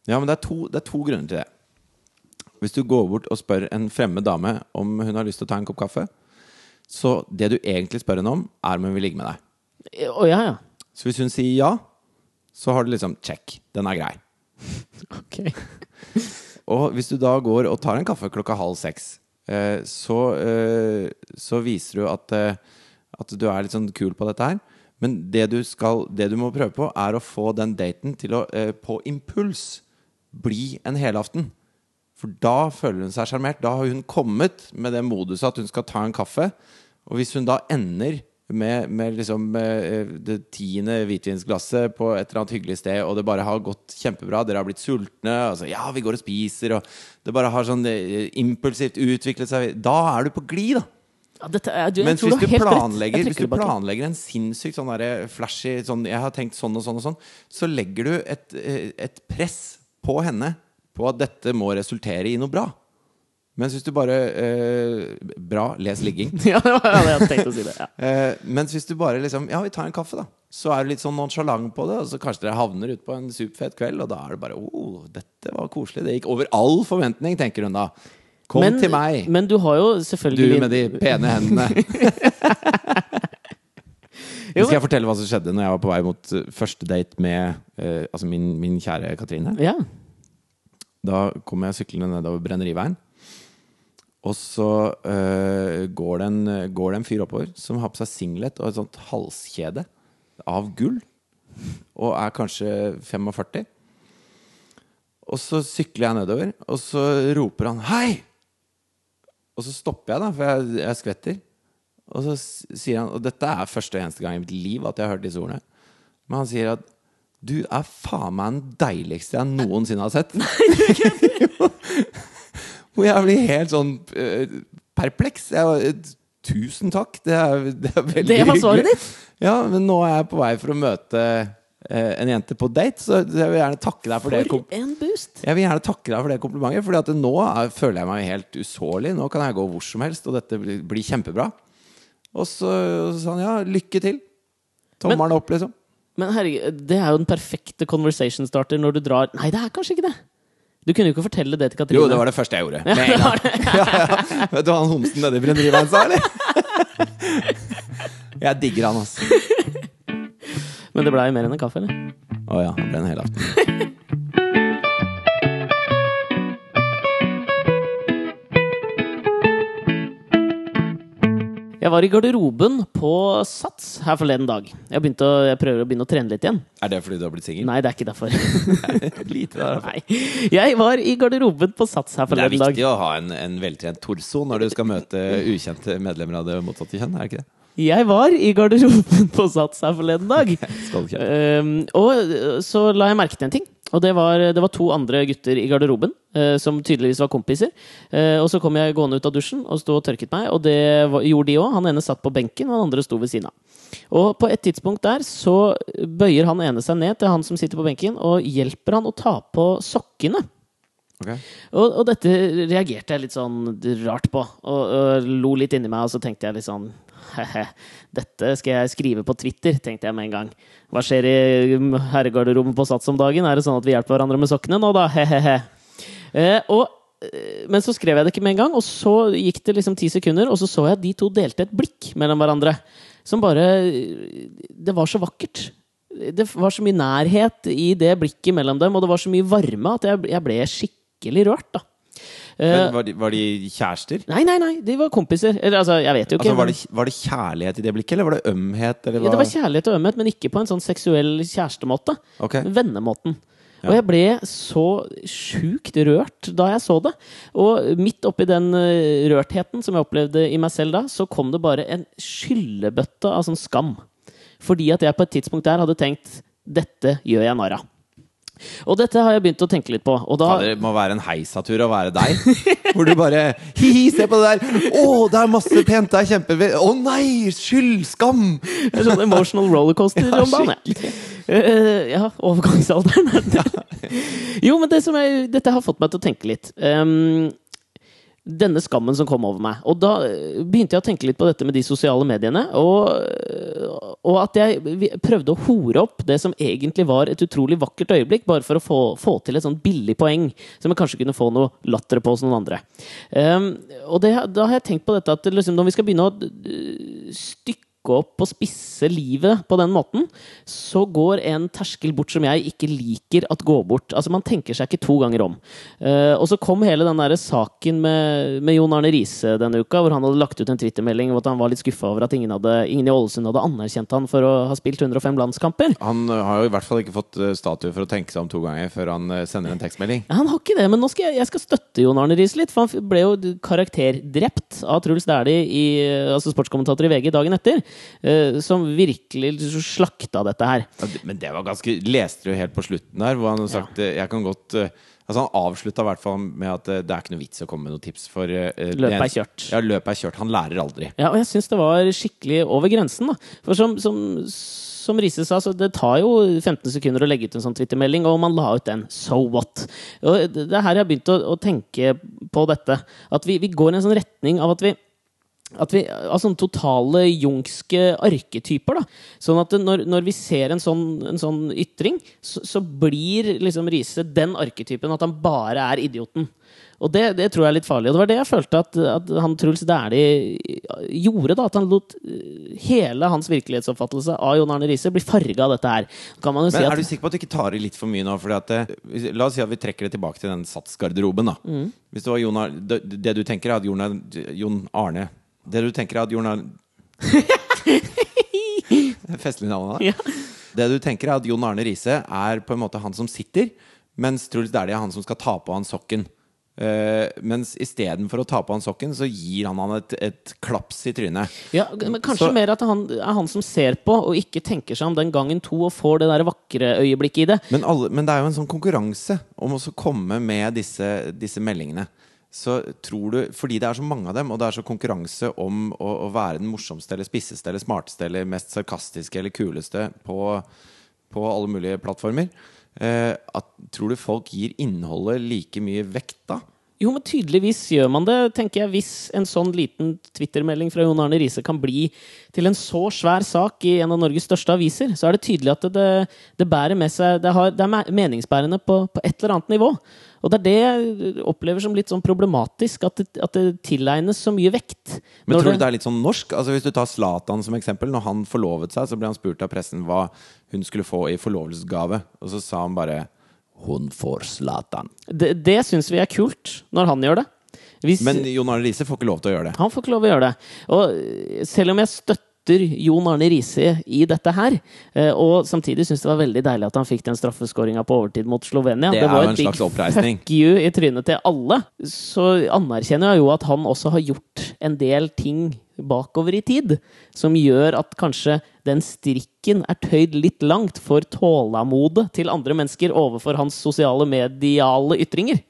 [SPEAKER 2] Ja, men det er, to, det er to grunner til det. Hvis du går bort og spør en fremmed dame om hun har lyst til å ta en kopp kaffe, så det du egentlig spør henne om, er om hun vil ligge med deg.
[SPEAKER 1] Å ja, ja.
[SPEAKER 2] Så hvis hun sier ja, så har du liksom check. Den er grei.
[SPEAKER 1] Ok.
[SPEAKER 2] Og hvis du da går og tar en kaffe klokka halv seks, eh, så, eh, så viser du at, eh, at du er litt sånn kul på dette her. Men det du, skal, det du må prøve på, er å få den daten til å eh, på impuls bli en helaften. For da føler hun seg sjarmert. Da har hun kommet med det moduset at hun skal ta en kaffe. Og hvis hun da ender med, med liksom eh, det tiende hvitvinsglasset på et eller annet hyggelig sted, og det bare har gått kjempebra, dere har blitt sultne, altså, ja, vi går og spiser, og det bare har sånn eh, impulsivt utviklet seg Da er du på glid, da.
[SPEAKER 1] Ja, dette jeg
[SPEAKER 2] Mens hvis
[SPEAKER 1] du
[SPEAKER 2] planlegger, hvis du planlegger en sinnssykt sånn der, flashy sånn, Jeg har tenkt sånn og sånn og sånn, så legger du et, eh, et press på henne på at dette må resultere i noe bra. Mens hvis du bare eh, Bra, les ligging.
[SPEAKER 1] Ja, det var det jeg tenkte å si det. Ja.
[SPEAKER 2] Eh, mens hvis du bare liksom Ja, vi tar en kaffe, da. Så er du litt sånn nonsjalant på det, og så kanskje dere havner ute på en superfet kveld, og da er det bare oh, dette var koselig. Det gikk over all forventning, tenker hun da. Kom
[SPEAKER 1] Men-
[SPEAKER 2] til meg,
[SPEAKER 1] Men du har jo selvfølgelig du
[SPEAKER 2] med de pene hendene.
[SPEAKER 1] Jo,
[SPEAKER 2] Skal jeg fortelle hva som skjedde når jeg var på vei mot eh, første date med eh, altså min, min kjære Katrine?
[SPEAKER 1] Ja.
[SPEAKER 2] Da kom jeg syklende nedover Brenneriveien. Og så eh, går, det en, går det en fyr oppover som har på seg singlet og et sånt halskjede av gull. Og er kanskje 45. Og så sykler jeg nedover, og så roper han 'hei'! Og så stopper jeg, da, for jeg, jeg skvetter. Og så sier han Og dette er første og eneste gang i mitt liv at jeg har hørt disse ordene. Men han sier at du er faen meg den deiligste jeg noensinne har sett. Hvor jeg blir helt sånn uh, perpleks. Jeg, eh, tusen takk. Det er, det er veldig
[SPEAKER 1] Det var svaret ditt?
[SPEAKER 2] Ja, men nå er jeg på vei for å møte eh, en jente på date, så jeg vil gjerne takke deg for, det.
[SPEAKER 1] For en boost!
[SPEAKER 2] Jeg vil gjerne takke deg for det komplimentet, Fordi at nå er, føler jeg meg helt usårlig. Nå kan jeg gå hvor som helst, og dette blir, blir kjempebra. Og så, og så sa han ja, lykke til. Tommelen opp, liksom.
[SPEAKER 1] Men herregud, det er jo den perfekte conversation starter når du drar Nei, det er kanskje ikke det. Du kunne jo ikke fortelle det til Katrine.
[SPEAKER 2] Jo, det var det første jeg gjorde. Med en gang. Ja, ja. Vet du han homsen nedi i Brenneriveien sa, eller? Jeg digger han, altså.
[SPEAKER 1] Men det blei mer enn en kaffe, eller?
[SPEAKER 2] Å ja, Det ble en helaften.
[SPEAKER 1] Jeg var i garderoben på Sats her forleden dag. Jeg, begynte å, jeg prøver å begynne å trene litt igjen.
[SPEAKER 2] Er det fordi du har blitt singel?
[SPEAKER 1] Nei, det er ikke derfor.
[SPEAKER 2] Lite der.
[SPEAKER 1] Nei. Jeg var i garderoben på Sats her forleden dag.
[SPEAKER 2] Det er
[SPEAKER 1] dag.
[SPEAKER 2] viktig å ha en, en veltrent torso når du skal møte ukjente medlemmer av det motsatte kjønn, er det ikke det?
[SPEAKER 1] Jeg var i garderoben på Sats her forleden dag. Ehm, og så la jeg merke til en ting. Og det var, det var to andre gutter i garderoben eh, som tydeligvis var kompiser. Eh, og så kom jeg gående ut av dusjen og sto og tørket meg, og det var, gjorde de òg. Han ene satt på benken, og han andre sto ved siden av. Og på et tidspunkt der så bøyer han ene seg ned til han som sitter på benken, og hjelper han å ta på sokkene.
[SPEAKER 2] Okay.
[SPEAKER 1] Og, og dette reagerte jeg litt sånn rart på, og, og lo litt inni meg, og så tenkte jeg litt sånn dette skal jeg skrive på Twitter, tenkte jeg med en gang. Hva skjer i herregarderommet på Sats om dagen? Er det sånn at vi hjelper hverandre med sokkene nå, da? He-he-he. Eh, og, eh, men så skrev jeg det ikke med en gang, og så gikk det liksom ti sekunder, og så så jeg at de to delte et blikk mellom hverandre. Som bare Det var så vakkert. Det var så mye nærhet i det blikket mellom dem, og det var så mye varme at jeg ble skikkelig rørt, da. Eh,
[SPEAKER 2] Men var, de, var de kjærester?
[SPEAKER 1] nei, nei, nei, de var kompiser. Eller altså, jeg vet jo ikke.
[SPEAKER 2] Altså, var, det, var det kjærlighet i det blikket, eller var det ømhet? Eller
[SPEAKER 1] ja, det var kjærlighet og ømhet, men ikke på en sånn seksuell kjærestemåte.
[SPEAKER 2] Okay.
[SPEAKER 1] Vennemåten. Og jeg ble så sjukt rørt da jeg så det. Og midt oppi den eh, rørtheten som jeg opplevde i meg selv da, så kom det bare en skyllebøtte av sånn skam. Fordi at jeg på et tidspunkt der hadde tenkt dette gjør jeg narr av. Og dette har jeg begynt å tenke litt på. Og da,
[SPEAKER 2] det må være en heisatur å være deg. Hvor du bare Hi-hi, se på det der! Å, det er masse pent! Det er kjempe... Å nei! Skyld! Skam!
[SPEAKER 1] Det er sånn emotional rollercoaster
[SPEAKER 2] Ja,
[SPEAKER 1] John ja. Uh, ja, overgangsalderen. jo, men det som jeg, dette har fått meg til å tenke litt. Ehm, denne skammen som kom over meg. Og da eh, begynte jeg å tenke litt på dette med de sosiale mediene. Og, eh, og at jeg prøvde å hore opp det som egentlig var et utrolig vakkert øyeblikk, bare for å få, få til et sånn billig poeng som jeg kanskje kunne få noe latter på hos noen andre. Um, og det, da har jeg tenkt på dette at liksom, når vi skal begynne å eh, stykke opp og spisse livet på den måten, så går en terskel bort som jeg ikke liker at går bort. Altså Man tenker seg ikke to ganger om. Uh, og så kom hele den der saken med, med Jon Arne Riise denne uka, hvor han hadde lagt ut en twittermelding om at han var litt skuffa over at ingen, hadde, ingen i Ålesund hadde anerkjent han for å ha spilt 105 landskamper.
[SPEAKER 2] Han uh, har jo i hvert fall ikke fått uh, statue for å tenke seg om to ganger før han sender en tekstmelding.
[SPEAKER 1] Han har ikke det, men nå skal jeg, jeg skal støtte Jon Arne Riise litt. For han ble jo karakterdrept av Truls Dæhlie, altså sportskommentator i VG, dagen etter. Eh, som virkelig slakta dette her.
[SPEAKER 2] Ja, Men det var ganske Leste du helt på slutten der, hvor han har sagt ja. Jeg kan godt uh, Altså Han avslutta i hvert fall med at det er ikke noe vits å komme med noen tips, for uh,
[SPEAKER 1] Løpet er kjørt.
[SPEAKER 2] Ja, løpet er kjørt. Han lærer aldri.
[SPEAKER 1] Ja, og jeg syns det var skikkelig over grensen. da. For som, som, som Riise sa, så det tar jo 15 sekunder å legge ut en sånn Twitter-melding, og man la ut den. So what? Og det det er her jeg har begynt å, å tenke på dette. At vi, vi går i en sånn retning av at vi at vi, av sånne totale jungske arketyper. da. Sånn at når, når vi ser en sånn, en sånn ytring, så, så blir liksom Riise den arketypen at han bare er idioten. Og det, det tror jeg er litt farlig. Og det var det jeg følte at, at han Truls Dæhlie gjorde. da, At han lot eh, hele hans virkelighetsoppfattelse av Jon Arne Riise bli farga av dette her. Kan man jo si
[SPEAKER 2] Men
[SPEAKER 1] at
[SPEAKER 2] er du sikker på at du ikke tar i litt for mye nå? Fordi at la oss si at vi trekker det tilbake til den satsgarderoben. da
[SPEAKER 1] Mm.
[SPEAKER 2] Hvis det var Jon Arne det, det du tenker er at Jon Arne Det du tenker er at Jon Arne Festlig navn, da.
[SPEAKER 1] Ja.
[SPEAKER 2] Det du tenker er at Jon Arne Riise er på en måte han som sitter, mens Truls Dæhlie er han som skal ta på han sokken. Uh, mens istedenfor å ta på han sokken, så gir han han et, et klaps i trynet.
[SPEAKER 1] Ja, men Kanskje
[SPEAKER 2] Så-
[SPEAKER 1] mer at han er han som ser på, og ikke tenker seg om den gangen to og får det der vakre øyeblikket i det.
[SPEAKER 2] Men, alle, men det er jo en sånn konkurranse om å komme med disse, disse meldingene. Så tror du, Fordi det er så mange av dem, og det er så konkurranse om å, å være den morsomste eller spisseste eller smarteste eller mest sarkastiske eller kuleste på, på alle mulige plattformer, eh, at, tror du folk gir innholdet like mye vekt da?
[SPEAKER 1] Jo, men tydeligvis gjør man det, tenker jeg. Hvis en sånn liten Twitter-melding fra Jon Arne Riise kan bli til en så svær sak i en av Norges største aviser, så er det tydelig at det, det, bærer med seg Det, har, det er meningsbærende på, på et eller annet nivå. Og det er det jeg opplever som litt sånn problematisk, at det, at det tilegnes så mye vekt.
[SPEAKER 2] Men tror du det er litt sånn norsk? Altså Hvis du tar Zlatan som eksempel. Når han forlovet seg, så ble han spurt av pressen hva hun skulle få i forlovelsesgave. Og så sa han bare 'Hun får Zlatan'.
[SPEAKER 1] Det, det syns vi er kult, når han gjør det. Hvis,
[SPEAKER 2] Men Jon Arne Riise får ikke lov til å gjøre det.
[SPEAKER 1] Han får ikke lov til å gjøre det. Og selv om jeg støtter Jon Arne Riise i dette her, eh, og samtidig syns det var veldig deilig at han fikk den straffeskåringa på overtid mot Slovenia
[SPEAKER 2] Det er
[SPEAKER 1] var
[SPEAKER 2] jo
[SPEAKER 1] et
[SPEAKER 2] en
[SPEAKER 1] big
[SPEAKER 2] slags oppreisning.
[SPEAKER 1] Fuck you i trynet til alle. Så anerkjenner jeg jo at han også har gjort en del ting bakover i tid som gjør at kanskje den strikken er tøyd litt langt for tålamodet til andre mennesker overfor hans sosiale mediale ytringer.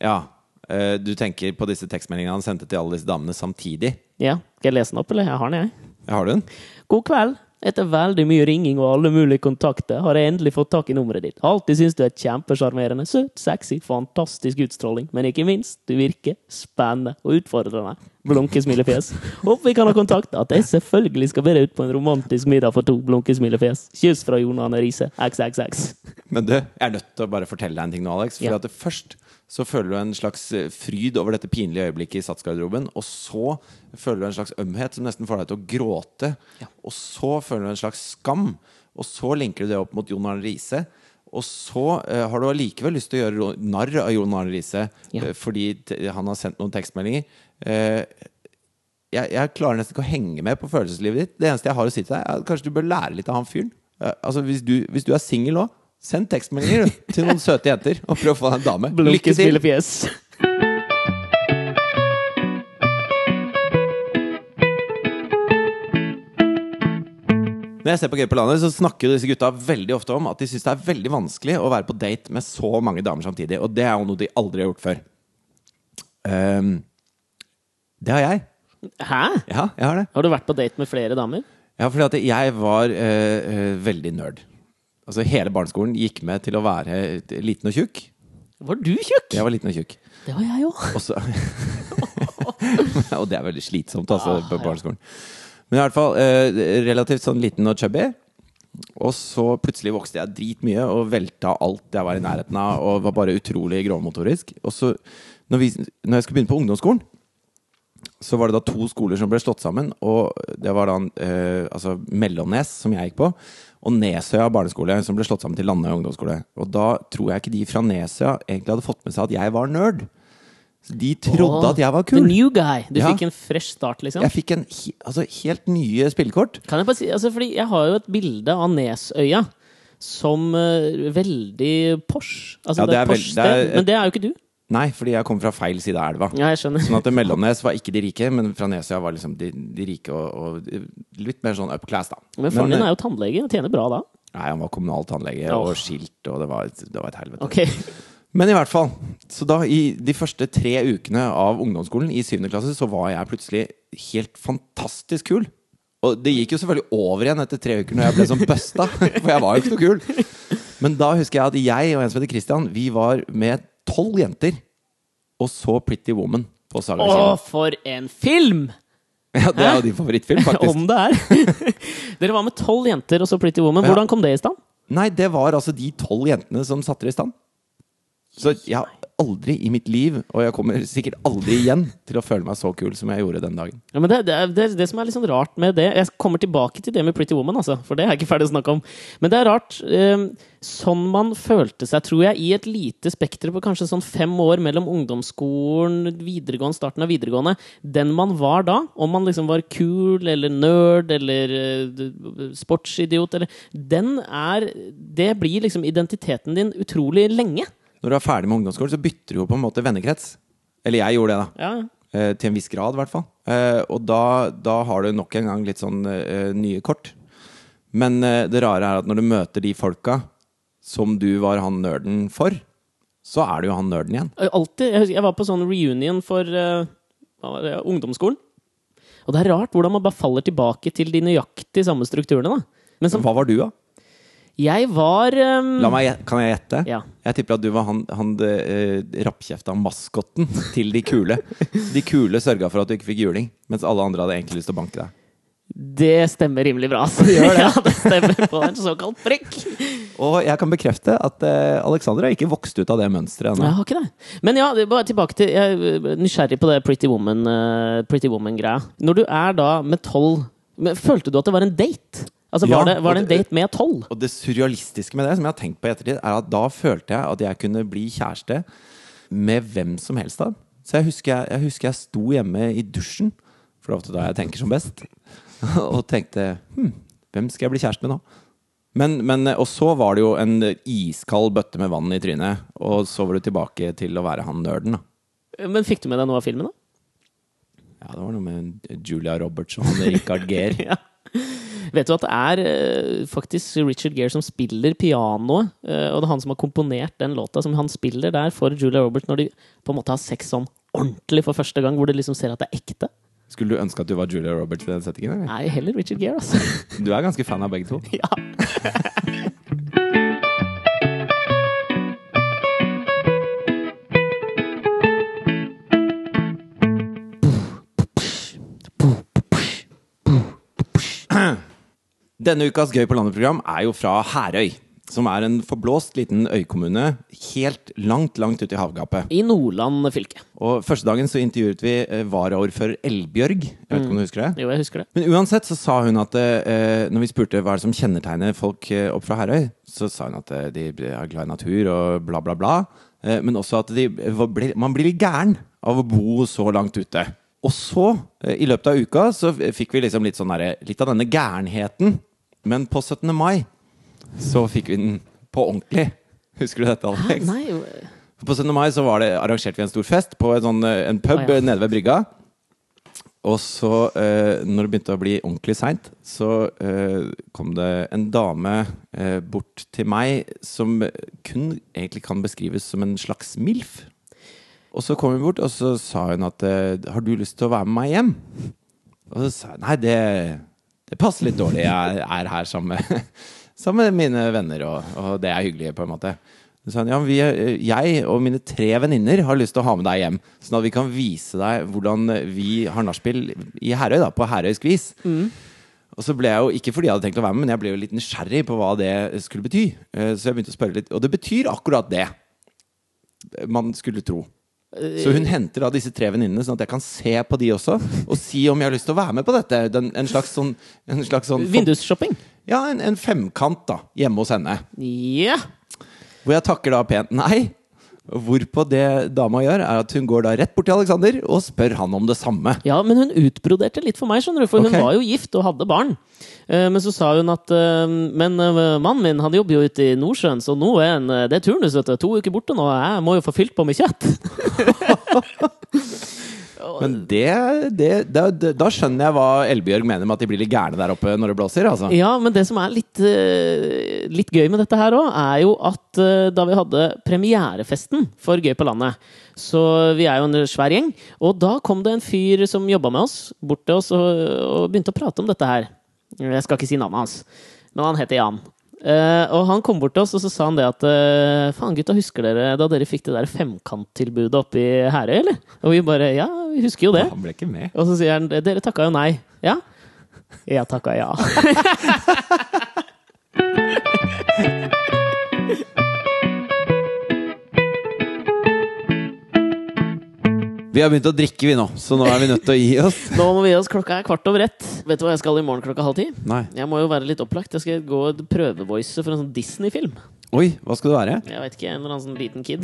[SPEAKER 2] Ja, eh, Du tenker på disse tekstmeldingene han sendte til alle disse damene samtidig?
[SPEAKER 1] Ja, Skal jeg lese den opp, eller? Jeg har den, jeg.
[SPEAKER 2] Har du den?
[SPEAKER 1] God kveld. Etter veldig mye ringing og alle mulige kontakter har jeg endelig fått tak i nummeret ditt. Alltid syns du er kjempesjarmerende, søt, sexy, fantastisk utstråling, men ikke minst, du virker spennende og utfordrende. Blunkesmilefjes. Håper vi kan ha kontakt. At jeg selvfølgelig skal be deg ut på en romantisk middag for to. Blunkesmilefjes. Kyss fra Jon Arne Riise. XXX.
[SPEAKER 2] Men du, jeg er nødt til å bare fortelle deg en ting nå, Alex. For
[SPEAKER 1] Ja.
[SPEAKER 2] at det først så føler du en slags eh, fryd over dette pinlige øyeblikket i satsgarderoben. Og så føler du en slags ømhet som nesten får deg til å gråte. Og så føler du en slags skam. Og så linker du det opp mot Jon Arne Riise. Og så uh, har du allikevel lyst til å gjøre narr av Jon Arne Riise
[SPEAKER 1] Ja.
[SPEAKER 2] uh, fordi han har sendt noen tekstmeldinger. Uh, jeg, jeg klarer nesten ikke å henge med på følelseslivet ditt. Det eneste jeg har å si til deg, er at kanskje du bør lære litt av han fyren. Altså, hvis du, hvis du er singel òg, send tekstmeldinger til noen søte jenter og prøv å få deg en dame. Lykke til! Når jeg ser på Gøy på landet, så snakker jo disse gutta veldig ofte om at de syns det er veldig vanskelig å være på date med så mange damer samtidig. Og det er jo noe de aldri har gjort før. Um, det har jeg.
[SPEAKER 1] Hæ?
[SPEAKER 2] Ja, jeg har det.
[SPEAKER 1] Har du vært på date med flere damer?
[SPEAKER 2] Ja, fordi at jeg var uh, uh, veldig nerd. Altså Hele barneskolen gikk med til å være liten og tjukk.
[SPEAKER 1] Var du tjukk?
[SPEAKER 2] Jeg var liten og tjukk.
[SPEAKER 1] Det var jeg òg.
[SPEAKER 2] Og det er veldig slitsomt, altså,
[SPEAKER 1] Ah,
[SPEAKER 2] på barneskolen. Men i hvert fall eh, relativt sånn liten og chubby. Og så plutselig vokste jeg dritmye og velta alt jeg var i nærheten av, og var bare utrolig grovmotorisk. Og så, når, vi, når jeg skulle begynne på ungdomsskolen, så var det da to skoler som ble slått sammen. Og det var da eh, altså Mellomnes, som jeg gikk på, og Nesøya barneskole, som ble slått sammen til Landøy ungdomsskole. Og da tror jeg ikke de fra Nesøya egentlig hadde fått med seg at jeg var nerd. Så de trodde at jeg var kul.
[SPEAKER 1] The new guy. Du
[SPEAKER 2] Ja.
[SPEAKER 1] fikk en fresh start, liksom?
[SPEAKER 2] Jeg fikk en altså, helt nye spillekort.
[SPEAKER 1] Kan jeg bare si, altså fordi jeg har jo et bilde av Nesøya som uh, veldig Porsche. Altså
[SPEAKER 2] Ja,
[SPEAKER 1] det
[SPEAKER 2] det
[SPEAKER 1] er Porsche, veld,
[SPEAKER 2] det er
[SPEAKER 1] men det er jo ikke du.
[SPEAKER 2] Nei, fordi jeg kom fra feil side av elva.
[SPEAKER 1] Ja, jeg skjønner.
[SPEAKER 2] Sånn at Mellomnes var ikke de rike, men fra Nesøya var liksom de, de rike og, og litt mer sånn up class, da.
[SPEAKER 1] Men faren din
[SPEAKER 2] eh,
[SPEAKER 1] er jo tannlege og tjener bra da.
[SPEAKER 2] Nei, han var kommunal tannlege
[SPEAKER 1] oh.
[SPEAKER 2] og skilt, og det var, det var et helvete.
[SPEAKER 1] Ok.
[SPEAKER 2] Men i hvert fall. Så da, i de første tre ukene av ungdomsskolen i syvende klasse, så var jeg plutselig helt fantastisk kul. Og det gikk jo selvfølgelig over igjen etter tre uker når jeg ble sånn busta, for jeg var jo ikke noe kul. Men da husker jeg at jeg og en som heter Christian, vi var med tolv jenter og så Pretty Woman på Saga
[SPEAKER 1] Å, for en film!
[SPEAKER 2] Ja, det er jo din favorittfilm, faktisk.
[SPEAKER 1] Om det er! Dere var med tolv jenter og så Pretty Woman. Hvordan kom det i stand?
[SPEAKER 2] Nei, det var altså de tolv jentene som satte det i stand. Så jeg har aldri i mitt liv, og jeg kommer sikkert aldri igjen, til å føle meg så kul som jeg gjorde den dagen.
[SPEAKER 1] Ja, men det, det, det, det som er litt sånn rart med det Jeg kommer tilbake til det med Pretty Woman, altså, for det er jeg ikke ferdig å snakke om. Men det er rart. eh, sånn man følte seg, tror jeg, i et lite spekter på kanskje sånn fem år mellom ungdomsskolen, videregående, starten av videregående. Den man var da, om man liksom var kul eller nerd eller eh, sportsidiot eller Den er Det blir liksom identiteten din utrolig lenge.
[SPEAKER 2] Når du er ferdig med ungdomsskolen, så bytter du jo på en måte vennekrets. Eller jeg gjorde det, da.
[SPEAKER 1] Ja,
[SPEAKER 2] Eh, til en viss grad, i hvert fall. Eh, og da, da har du nok en gang litt sånn eh, nye kort. Men eh, det rare er at når du møter de folka som du var han nerden for, så er du jo han nerden igjen.
[SPEAKER 1] Alltid. Jeg, jeg var på sånn reunion for det, ungdomsskolen. Og det er rart hvordan man bare faller tilbake til de nøyaktig samme strukturene. da. Men som,
[SPEAKER 2] Hva var du, da?
[SPEAKER 1] Jeg var um...
[SPEAKER 2] La meg, kan jeg gjette?
[SPEAKER 1] Ja.
[SPEAKER 2] Jeg tipper at du var han, han uh, rappkjefta maskotten til de kule. De kule sørga for at du ikke fikk juling, mens alle andre hadde egentlig lyst til å banke deg.
[SPEAKER 1] Det stemmer rimelig bra. Altså. ja, det stemmer på en såkalt prikk.
[SPEAKER 2] Og jeg kan bekrefte at uh, Alexander har ikke vokst ut av det mønsteret
[SPEAKER 1] Jeg har ikke det. Men ja, bare tilbake til Jeg er nysgjerrig på det Pretty Woman-greia. Uh, Woman-greia. Når du er da med tolv Følte du at det var en date? Altså,
[SPEAKER 2] Ja,
[SPEAKER 1] var, det, var det en
[SPEAKER 2] det-
[SPEAKER 1] date med tolv?
[SPEAKER 2] Og det surrealistiske med det, som jeg har tenkt på i ettertid, er at da følte jeg at jeg kunne bli kjæreste med hvem som helst av. Så jeg husker jeg, jeg husker jeg sto hjemme i dusjen, for det er ofte da jeg tenker som best, og tenkte hm, hvem skal jeg bli kjæreste med nå? Men, men, og så var det jo en iskald bøtte med vann i trynet, og så var du tilbake til å være han nerden. da.
[SPEAKER 1] Men fikk du med deg noe av filmen, da?
[SPEAKER 2] Ja, det var noe med Julia Roberts og Richard Gere.
[SPEAKER 1] Ja. Vet du at det er eh, faktisk Richard Gere som spiller pianoet? eh, og det er han som har komponert den låta, som han spiller der for Julia Roberts når de på en måte har sex sånn ordentlig for første gang, hvor du liksom ser at det er ekte.
[SPEAKER 2] Skulle du ønske at du var Julia Roberts i den settingen? Eller?
[SPEAKER 1] Nei, heller Richard Gere, altså.
[SPEAKER 2] Du er ganske fan av begge to.
[SPEAKER 1] ja.
[SPEAKER 2] Denne ukas Gøy på landet-program er jo fra Herøy. som er en forblåst liten øykommune helt langt, langt ute i havgapet.
[SPEAKER 1] I Nordland fylke.
[SPEAKER 2] Og Første dagen så intervjuet vi eh, varaordfører Elbjørg. Jeg vet ikke om du husker det?
[SPEAKER 1] Jo, jeg husker det.
[SPEAKER 2] Men uansett så sa hun at eh, når vi spurte hva er det som kjennetegner folk eh, opp fra Herøy, så sa hun at eh, de er glad i natur og bla, bla, bla. Eh, men også at de, man blir litt gæren av å bo så langt ute. Og så, eh, i løpet av uka, så fikk vi liksom litt, sånn der, litt av denne gærenheten. Men på 17. mai så fikk vi den på ordentlig. Husker du dette,
[SPEAKER 1] Hæ?
[SPEAKER 2] Alex?
[SPEAKER 1] Nei.
[SPEAKER 2] På 17. mai så var det, arrangerte vi en stor fest på en, sånn, eh, en pub
[SPEAKER 1] oh, ja.
[SPEAKER 2] eh, nede ved brygga. Og så, eh, når det begynte å bli ordentlig seint, så eh, kom det en dame eh, bort til meg som kun egentlig kan beskrives som en slags MILF. Og så kom hun bort, og så sa hun at eh, 'Har du lyst til å være med meg hjem?' Og så sa jeg nei, det, det passer litt dårlig. Jeg er her sammen med, sammen med mine venner, og, og det er hyggelig, på en måte. Så sa han, ja, vi, jeg og mine tre venninner har lyst til å ha med deg hjem, sånn at vi kan vise deg hvordan vi har nachspiel i Herøy, da, på herøysk vis. Og så ble jeg jo, ikke fordi jeg hadde tenkt å være med, men jeg ble jo litt nysgjerrig på hva det skulle bety. Eh, Så jeg begynte å spørre litt, og det betyr akkurat det man skulle tro. Så hun henter da disse tre venninnene, sånn at jeg kan se på de også, og si om jeg har lyst til å være med på dette. Den, en slags sånn, en slags sånn
[SPEAKER 1] Vindusshopping.
[SPEAKER 2] Ja, en, en femkant da, hjemme hos henne.
[SPEAKER 1] Ja.
[SPEAKER 2] Hvor jeg takker da pent nei. Hvorpå det dama gjør, er at hun går da rett bort til Alexander og spør han om det samme.
[SPEAKER 1] ja, men hun utbroderte litt for meg, skjønner du, for
[SPEAKER 2] okay.
[SPEAKER 1] hun var jo gift og hadde barn. Eh, Men så sa hun at eh, Men eh, mannen min han jobber jo ute i Nordsjøen, så nå er eh, det er turnus, vet du. To uker borte nå. Jeg må jo få fylt på med kjøtt.
[SPEAKER 2] Men det, det, da, da skjønner jeg hva Elbjørg mener med at de blir litt gærne der oppe når det blåser. altså.
[SPEAKER 1] Ja, men det som er litt, eh, litt gøy med dette her òg, er jo at eh, da vi hadde premierefesten for Gøy på landet Så vi er jo en svær gjeng. Og da kom det en fyr som jobba med oss, bort til oss og, og begynte å prate om dette her. Jeg skal ikke si navnet hans, men han heter Jan. Eh, og han kom bort til oss og så sa han det at uh, Faen, gutta, husker dere da dere fikk det der femkanttilbudet oppe i Herøy, eller? Og vi bare Ja, vi husker jo det.
[SPEAKER 2] Han ble ikke med.
[SPEAKER 1] Og så sier han Dere takka jo nei. Ja? Jeg takka ja.
[SPEAKER 2] Vi har begynt å drikke, vi nå, så nå er vi nødt til å gi oss.
[SPEAKER 1] Nå må vi gi oss. Klokka er kvart over ett. Vet du hva jeg skal i morgen klokka halv ti?
[SPEAKER 2] Nei.
[SPEAKER 1] Jeg må jo være litt opplagt. Jeg skal gå og prøvevoice for en sånn Disney-film.
[SPEAKER 2] Oi, hva skal du være?
[SPEAKER 1] Jeg vet ikke, en eller annen sånn liten kid.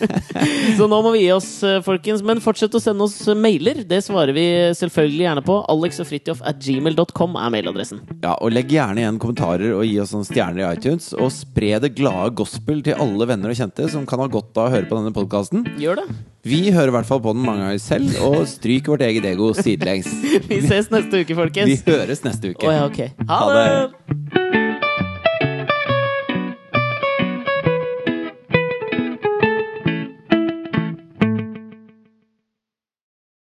[SPEAKER 1] så nå må vi gi oss, eh, folkens. Men fortsett å sende oss mailer. Det svarer vi selvfølgelig gjerne på. Alex og Fridtjof at gmail.com er mailadressen.
[SPEAKER 2] Ja, og Legg gjerne igjen kommentarer og gi oss noen stjerner i iTunes. Og spre det glade gospel til alle venner og kjente som kan ha godt av å høre på denne podkasten.
[SPEAKER 1] Gjør det.
[SPEAKER 2] Vi hører i hvert fall på den mange ganger selv, og stryk vårt eget ego sidelengs.
[SPEAKER 1] Vi ses neste uke, folkens.
[SPEAKER 2] Vi høres neste uke.
[SPEAKER 1] Oh, ja, ok. Ha
[SPEAKER 2] Ha
[SPEAKER 1] det!
[SPEAKER 2] det.